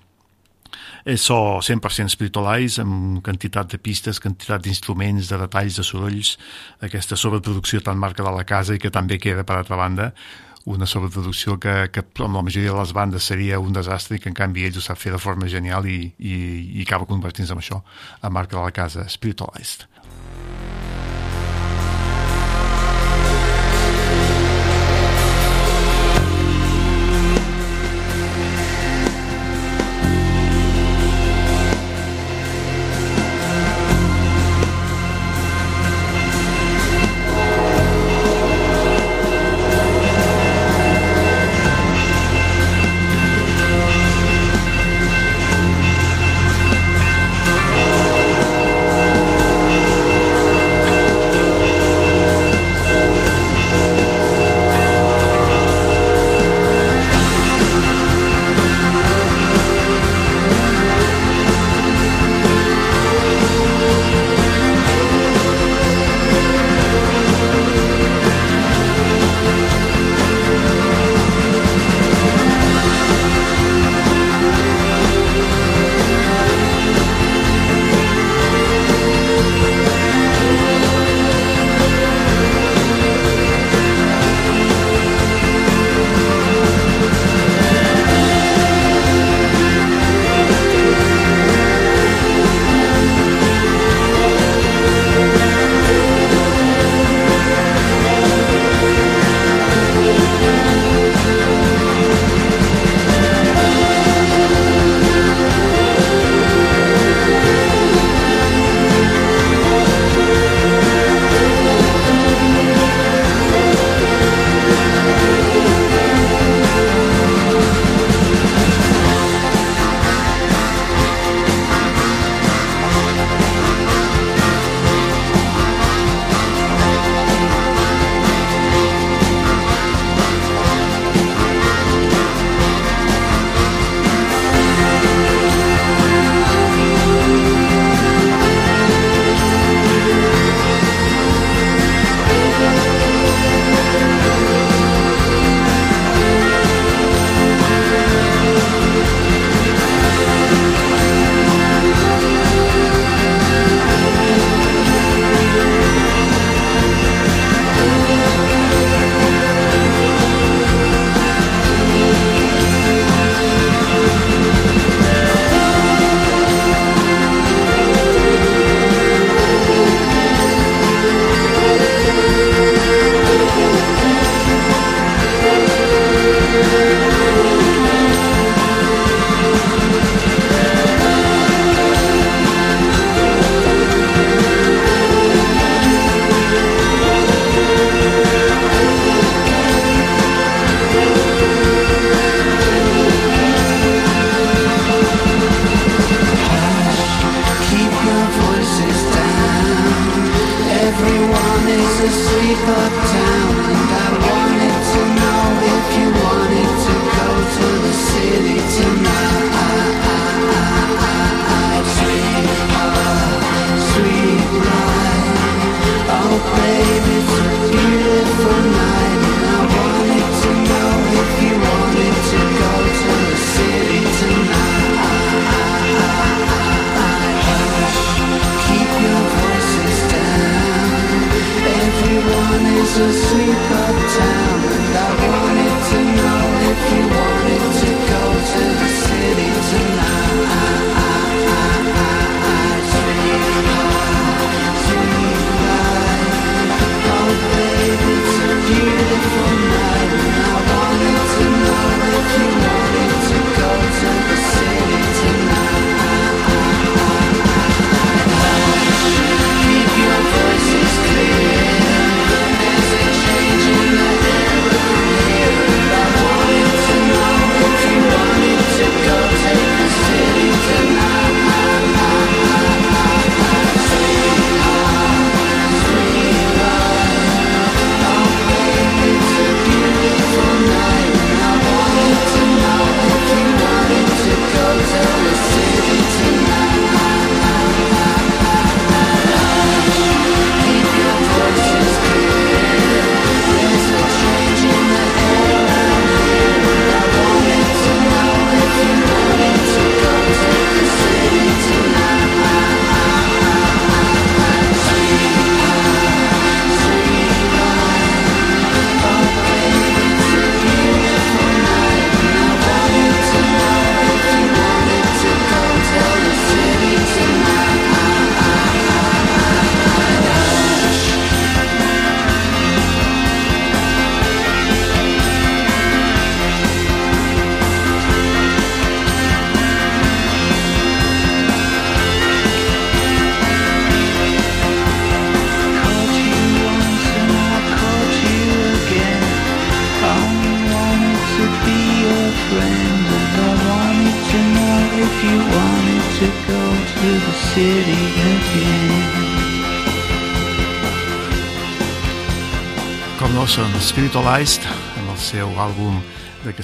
A: És so 100% spiritualize amb quantitat de pistes, quantitat d'instruments, de detalls, de sorolls, aquesta sobreproducció tan marca de la casa i que també queda per altra banda una sobreproducció que, que amb la majoria de les bandes seria un desastre i que en canvi ells ho sap fer de forma genial i, i, i acaba convertint-se en això, a marca de la casa, Spiritualized.
F: Thank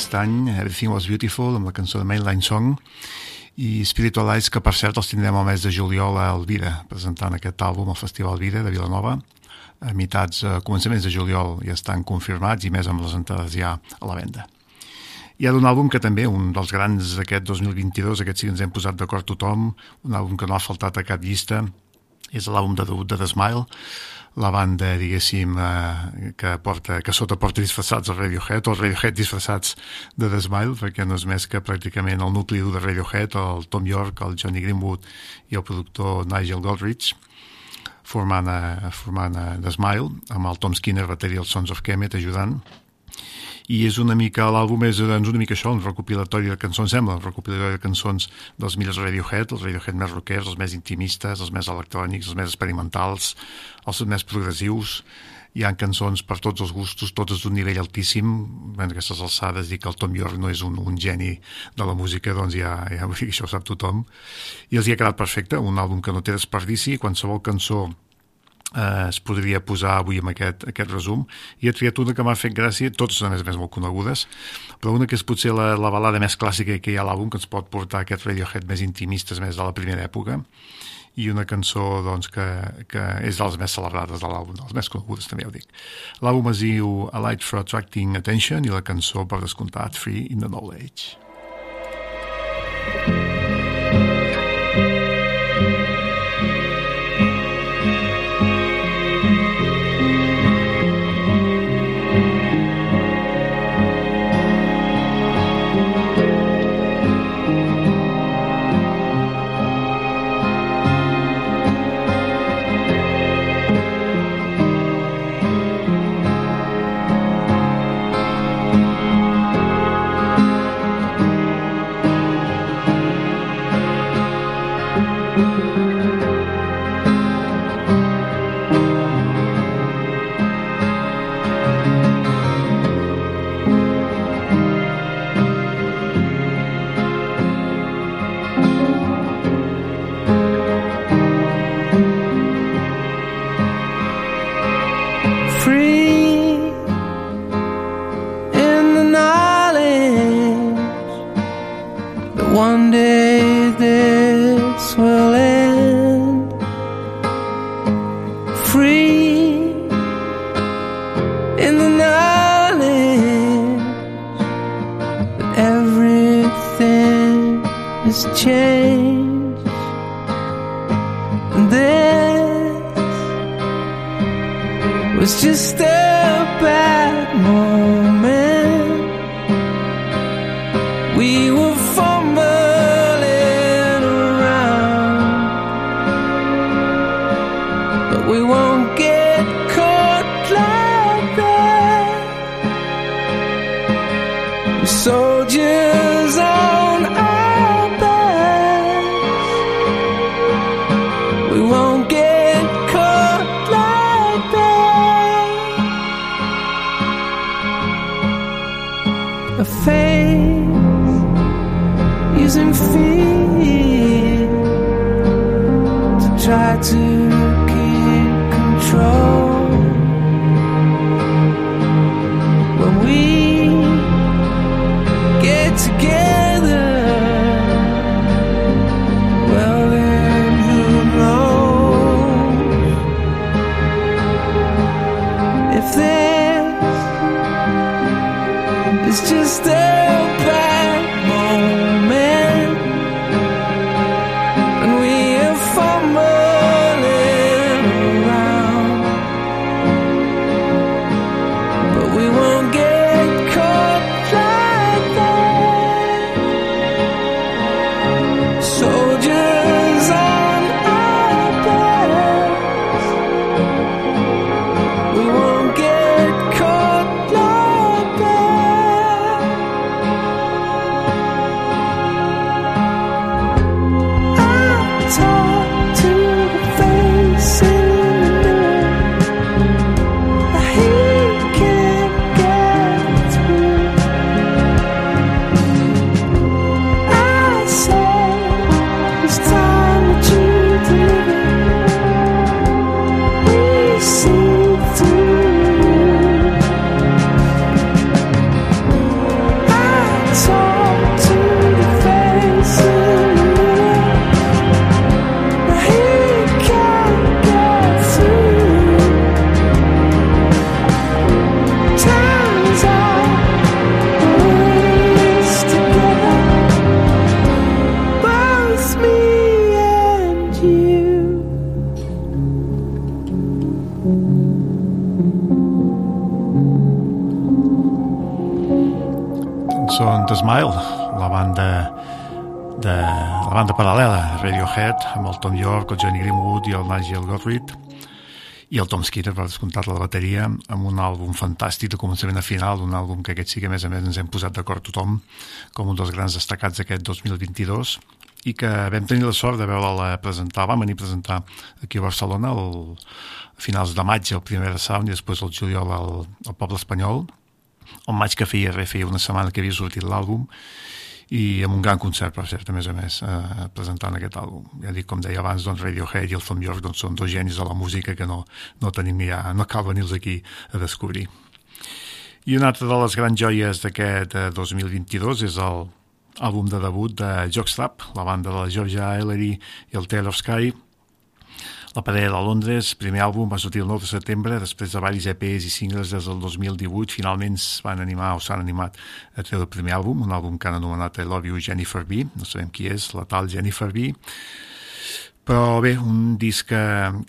A: d'aquest any, Everything Was Beautiful, amb la cançó de Mainline Song, i Spiritualized, que per cert els tindrem el mes de juliol a Elvira, presentant aquest àlbum al Festival Elvira de Vilanova. A mitats, a començaments de juliol ja estan confirmats i més amb les entrades ja a la venda. Hi ha un àlbum que també, un dels grans d'aquest 2022, aquest sí que ens hem posat d'acord tothom, un àlbum que no ha faltat a cap llista, és l'àlbum de debut de The Smile, la banda, diguéssim, eh, que, porta, que sota porta disfressats el Radiohead, o el Radiohead disfressats de The Smile, perquè no és més que pràcticament el nucli de Radiohead, el Tom York, el Johnny Greenwood i el productor Nigel Goldrich, formant, a, formant a The Smile, amb el Tom Skinner, bateria, els Sons of Kemet, ajudant i és una mica, l'àlbum és doncs, una mica això, un recopilatori de cançons, sembla, un recopilatori de cançons dels millors Radiohead, els Radiohead més rockers, els més intimistes, els més electrònics, els més experimentals, els més progressius, hi ha cançons per tots els gustos, totes d'un nivell altíssim, en aquestes alçades dir que el Tom York no és un, un geni de la música, doncs ja, ja això ho sap tothom, i els hi ha quedat perfecte, un àlbum que no té desperdici, qualsevol cançó eh, es podria posar avui amb aquest, aquest resum i he triat una que m'ha fet gràcia totes a més a més molt conegudes però una que és potser la, la balada més clàssica que hi ha a l'àlbum que ens pot portar aquest Radiohead més intimistes més de la primera època i una cançó doncs, que, que és de les més celebrades de l'àlbum, de les més conegudes també ho dic. L'àlbum es diu A Light for Attracting Attention i la cançó per descomptat Free in the Knowledge.
J: free has changed. And this was just a
A: amb el Tom York, el Johnny Greenwood i el Nigel Godrich i el Tom Skinner per descomptat la bateria amb un àlbum fantàstic de començament a final un àlbum que aquest sí que a més a més ens hem posat d'acord tothom com un dels grans destacats d'aquest 2022 i que vam tenir la sort de veure-la presentar, vam venir a presentar aquí a Barcelona el, a finals de maig el primer Sound i després el juliol al, al Poble Espanyol el maig que feia feia una setmana que havia sortit l'àlbum i amb un gran concert, per cert, a més a més, eh, presentant aquest àlbum. Ja dic, com deia abans, doncs Radiohead i el Tom York doncs, són dos genis de la música que no, no tenim ja, no cal venir-los aquí a descobrir. I una altra de les grans joies d'aquest eh, 2022 és el àlbum de debut de Jockstrap, la banda de la Georgia Ellery i el Taylor Sky, la parella de Londres, primer àlbum, va sortir el 9 de setembre, després de varis EPs i singles des del 2018, finalment es van animar o s'han animat a treure el primer àlbum, un àlbum que han anomenat I Love You Jennifer B, no sabem qui és, la tal Jennifer B, però bé, un disc que,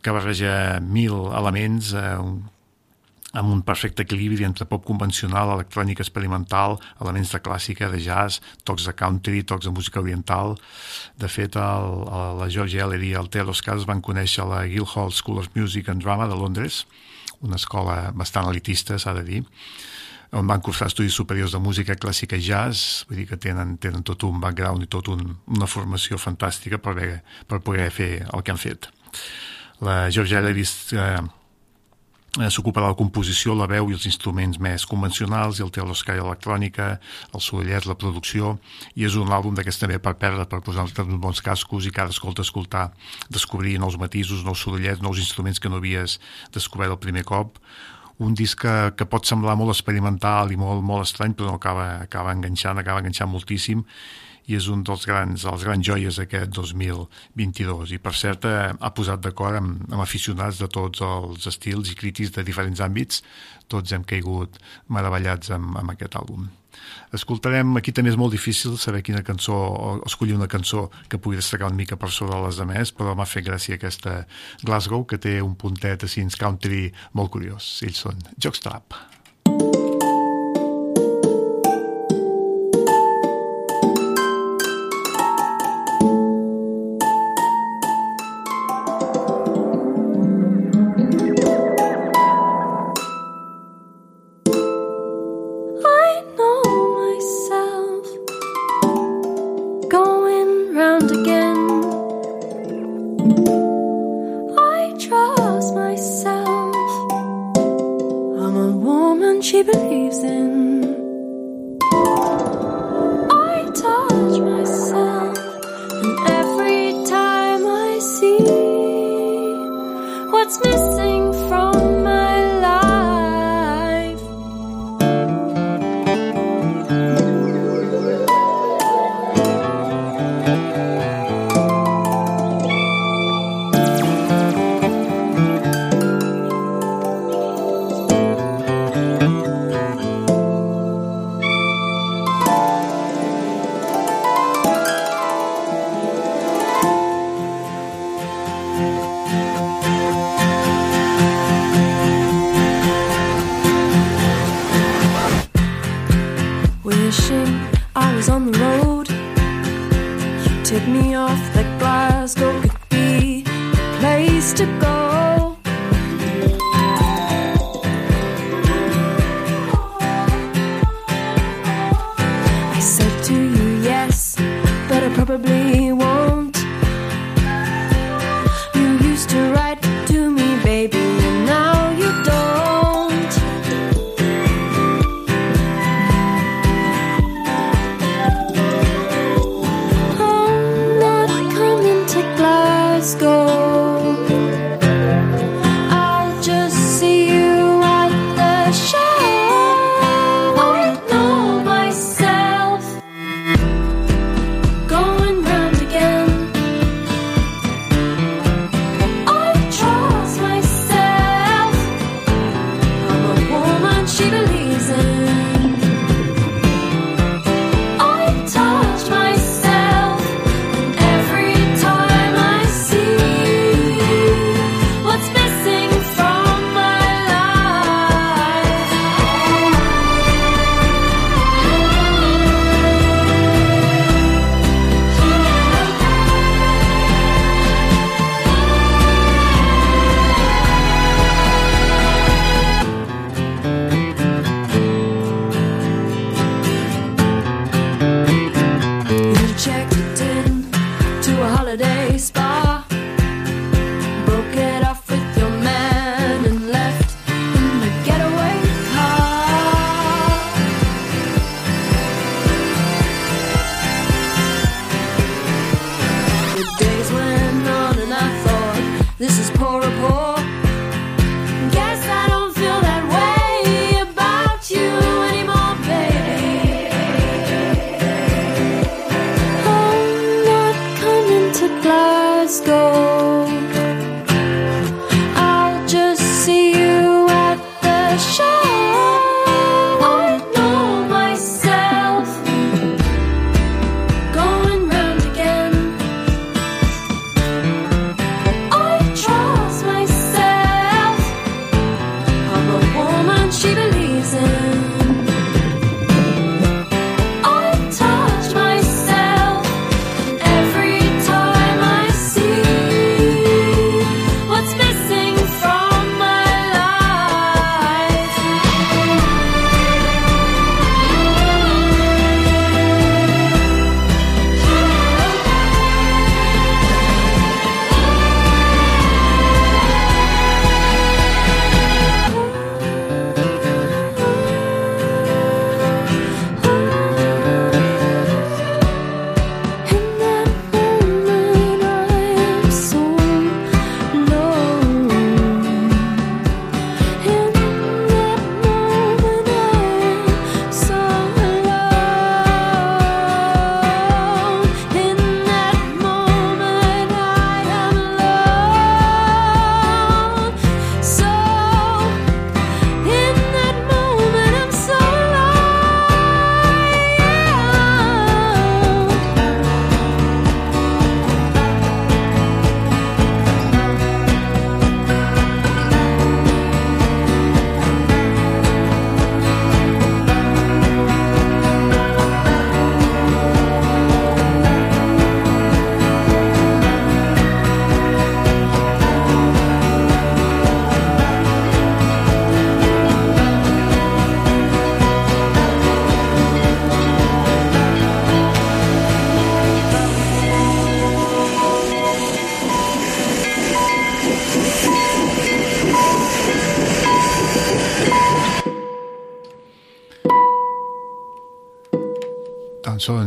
A: que barreja mil elements, eh, un amb un perfecte equilibri entre pop convencional, electrònica experimental, elements de clàssica, de jazz, tocs de country, tocs de música oriental. De fet, el, el, la George Ellery i el Taylor Scars van conèixer la Guildhall School of Music and Drama de Londres, una escola bastant elitista, s'ha de dir, on van cursar estudis superiors de música clàssica i jazz, vull dir que tenen, tenen tot un background i tot un, una formació fantàstica per, haver, per poder fer el que han fet. La George Ellery eh, eh, s'ocupa de la composició, la veu i els instruments més convencionals i el té l'escala electrònica, el sorollets, la producció i és un àlbum d'aquests també per perdre, per posar uns bons cascos i cada escolta escoltar, descobrir nous matisos, nous sorollets, nous instruments que no havies descobert el primer cop. Un disc que, que pot semblar molt experimental i molt, molt estrany, però no acaba, acaba enganxant, acaba enganxant moltíssim i és un dels grans, dels grans joies d'aquest 2022 i per cert eh, ha posat d'acord amb, amb aficionats de tots els estils i crítics de diferents àmbits tots hem caigut meravellats amb, amb aquest àlbum escoltarem, aquí també és molt difícil saber quina cançó, o escollir una cançó que pugui destacar una mica per sobre les demés, però m'ha fet gràcia aquesta Glasgow, que té un puntet així country molt curiós. Ells són Jockstrap.
K: I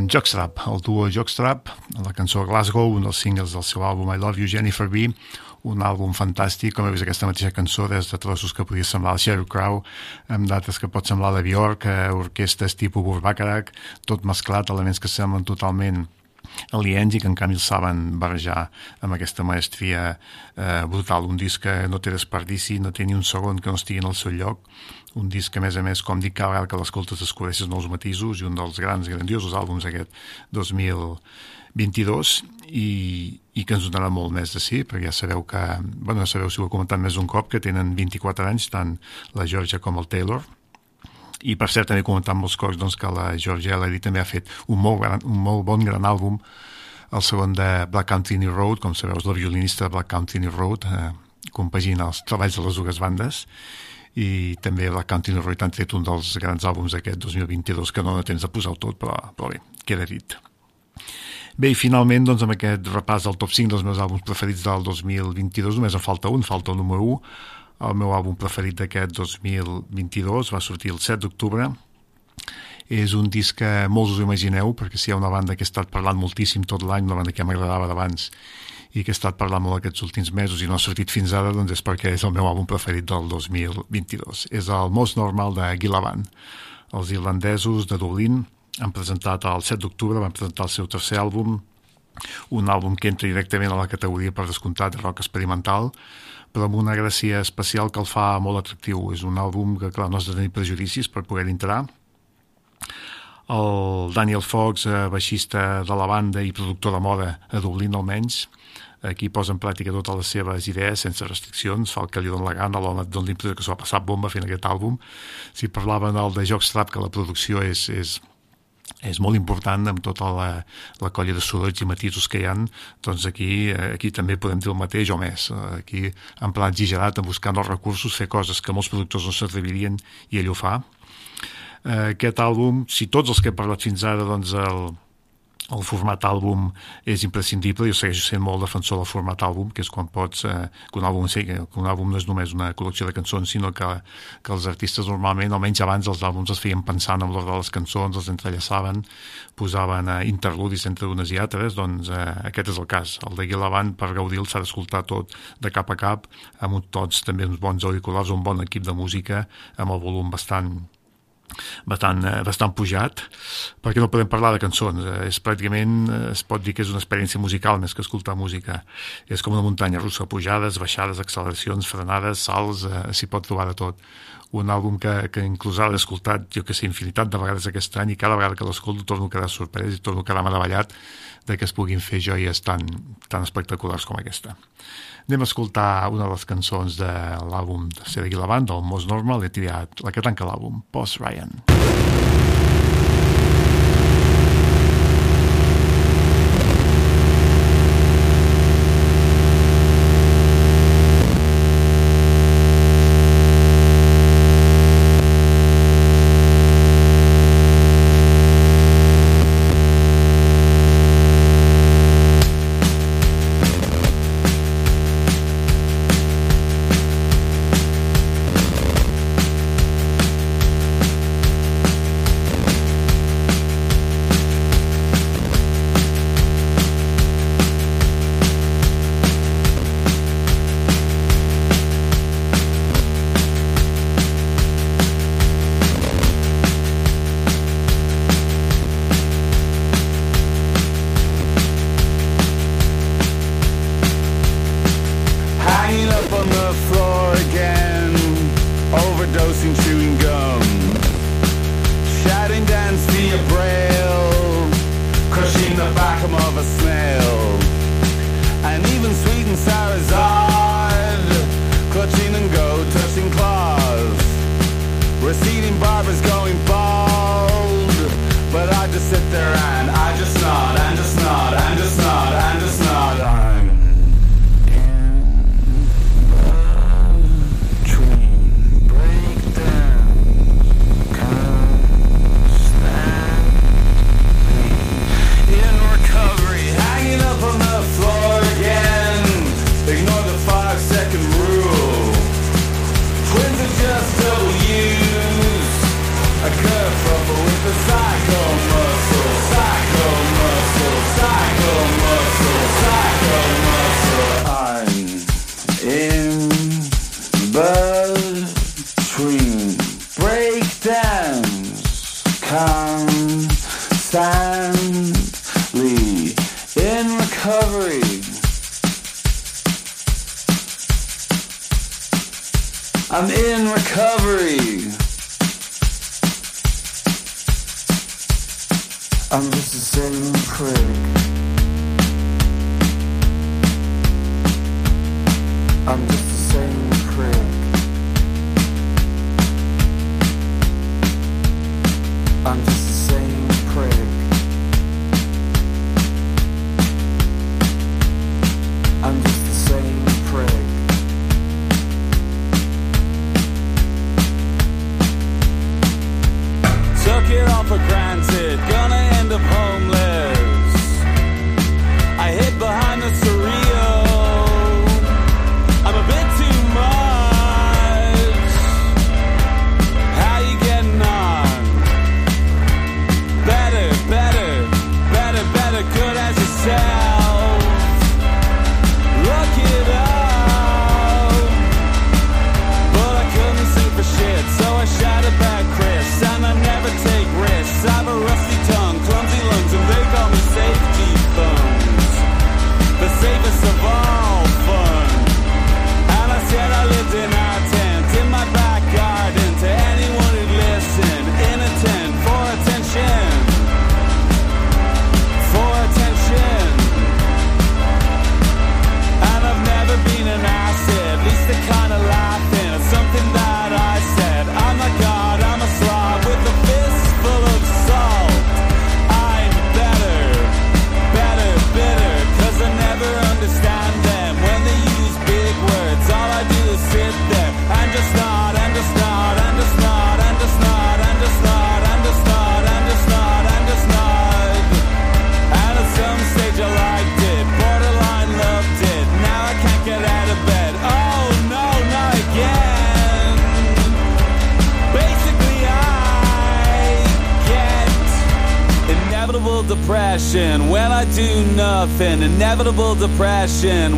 A: Jockstrap, el duo Jockstrap, la cançó Glasgow, un dels singles del seu àlbum I Love You Jennifer B, un àlbum fantàstic, com he vist aquesta mateixa cançó des de trossos que podia semblar el Sheryl Crow, amb dates que pot semblar de Bjork, eh, orquestes tipus Burbacarac, tot mesclat, elements que semblen totalment aliens i que en canvi el saben barrejar amb aquesta maestria eh, brutal. Un disc que no té desperdici, no té ni un segon que no estigui en el seu lloc, un disc que a més a més, com dic, cada vegada que l'escoltes descobreixes nous matisos i un dels grans, grandiosos àlbums aquest 2022 i, i que ens donarà molt més de sí, perquè ja sabeu que, bueno, ja sabeu si ho he comentat més d'un cop, que tenen 24 anys, tant la Georgia com el Taylor, i per cert també he comentat molts cops doncs, que la Georgia Lady també ha fet un molt, gran, un molt bon gran àlbum el segon de Black Country Road com sabeu és la violinista de Black Country Road eh, compagina els treballs de les dues bandes i també la Country Road han tret un dels grans àlbums d'aquest 2022 que no tens de posar tot, però, però bé, queda dit. Bé, i finalment, doncs, amb aquest repàs del top 5 dels meus àlbums preferits del 2022, només en falta un, falta el número 1, el meu àlbum preferit d'aquest 2022 va sortir el 7 d'octubre, és un disc que molts us imagineu, perquè si hi ha una banda que he estat parlant moltíssim tot l'any, una banda que m'agradava d'abans i que he estat parlant molt aquests últims mesos i no ha sortit fins ara, doncs és perquè és el meu àlbum preferit del 2022. És el Most Normal de Gilavan. Els irlandesos de Dublín han presentat el 7 d'octubre, van presentar el seu tercer àlbum, un àlbum que entra directament a la categoria per descomptat de rock experimental, però amb una gràcia especial que el fa molt atractiu. És un àlbum que, clar, no has de tenir prejudicis per poder entrar. El Daniel Fox, eh, baixista de la banda i productor de moda a Dublín almenys, aquí posa en pràctica totes les seves idees sense restriccions, fa el que li dona la gana, l'home dona l'impressió que s'ho ha passat bomba fent aquest àlbum. Si parlaven del de Jockstrap, que la producció és, és, és molt important amb tota la, la colla de sorolls i matisos que hi han, doncs aquí, aquí també podem dir el mateix o més. Aquí en pla exagerat, en buscant els recursos, fer coses que molts productors no s'atrevirien i ell ho fa. Eh, aquest àlbum, si tots els que he parlat fins ara, doncs el, el format àlbum és imprescindible, jo segueixo sent molt defensor del format àlbum, que és quan pots, eh, que, un àlbum, que un àlbum no és només una col·lecció de cançons, sinó que, que els artistes normalment, almenys abans els àlbums es feien pensant en l'ordre de les cançons, els entrellaçaven, posaven eh, interludis entre unes i altres, doncs eh, aquest és el cas. El de Guilavant, per gaudir s'ha d'escoltar tot de cap a cap, amb tots també uns bons auriculars, un bon equip de música, amb el volum bastant bastant, eh, bastant pujat, perquè no podem parlar de cançons. Eh, és pràcticament, eh, es pot dir que és una experiència musical més que escoltar música. És com una muntanya russa, pujades, baixades, acceleracions, frenades, salts, eh, s'hi pot trobar de tot. Un àlbum que, que inclús ara he escoltat, jo que sé, infinitat de vegades aquest any i cada vegada que l'escolto torno a quedar sorprès i torno a quedar meravellat de que es puguin fer joies tan, tan espectaculars com aquesta. Anem a escoltar una de les cançons de l'àlbum de Cedric Lavant, del Most Normal, he triat la que tanca l'àlbum, Post Ryan.
H: recovery. Recovery. I'm just the same prick. I'm just
A: passion.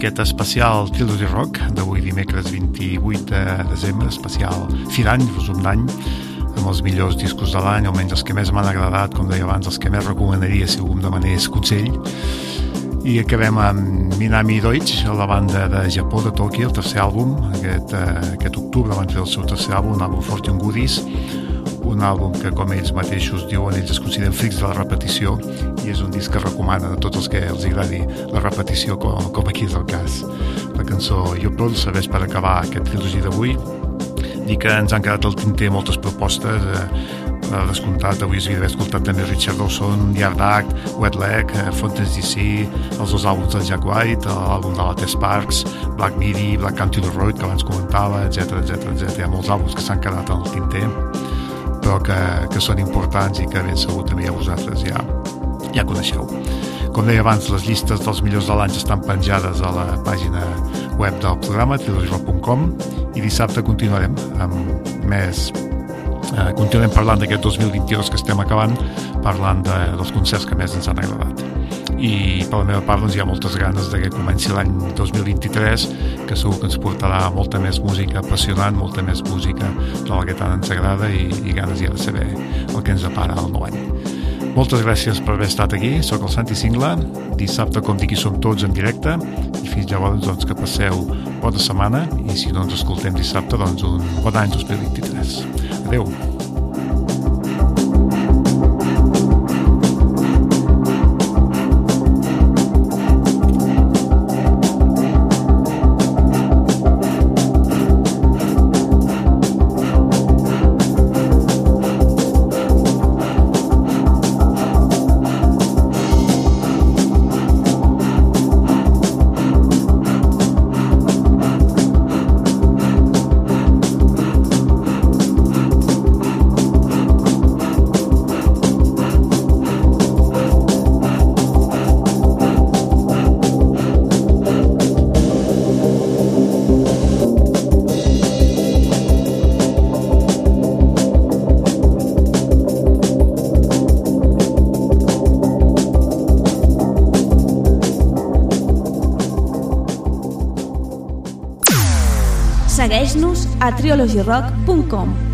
A: Aquest especial Trilogy Rock d'avui dimecres 28 de desembre, especial fi d'any, resum d'any, amb els millors discos de l'any, almenys els que més m'han agradat, com deia abans, els que més recomanaria si algú em demanés consell. I acabem amb Minami Deutsch, la banda de Japó, de Tokyo, el tercer àlbum, aquest, eh, aquest octubre van fer el seu tercer àlbum, un àlbum Fortune Goodies, un àlbum que, com ells mateixos diuen, ells es consideren frics de la repetició i és un disc que recomana a tots els que els agradi la repetició, com, com aquí és el cas. La cançó Jo Pulsa, ves per acabar aquest trilogia d'avui, dir que ens han quedat al tinter moltes propostes, eh, per descomptat, avui s'havia d'haver escoltat també Richard Dawson, Yard Act, Wet Leg, eh, Fontes DC, els dos àlbums del Jack White, l'àlbum de la Tess Parks, Black Midi, Black Country Road, que abans comentava, etc etc etc. Hi ha molts àlbums que s'han quedat al tinter, però que, que són importants i que ben segur també ja vosaltres ja, ja coneixeu. Com deia abans, les llistes dels millors de l'any estan penjades a la pàgina web del programa, trilogirock.com, i dissabte continuarem amb més eh, continuem parlant d'aquest 2022 que estem acabant, parlant de, dels concerts que més ens han agradat. I per la meva part doncs, hi ha moltes ganes de que comenci l'any 2023, que segur que ens portarà molta més música apassionant, molta més música de la que tant ens agrada i, i ganes ja de saber el que ens depara el nou any. Moltes gràcies per haver estat aquí. Soc el Santi Singla. Dissabte, com dic, hi som tots en directe. I fins llavors, doncs, que passeu bona setmana. I si no ens escoltem dissabte, doncs un bon any 2023. Adeu.
E: A trilogyrock.com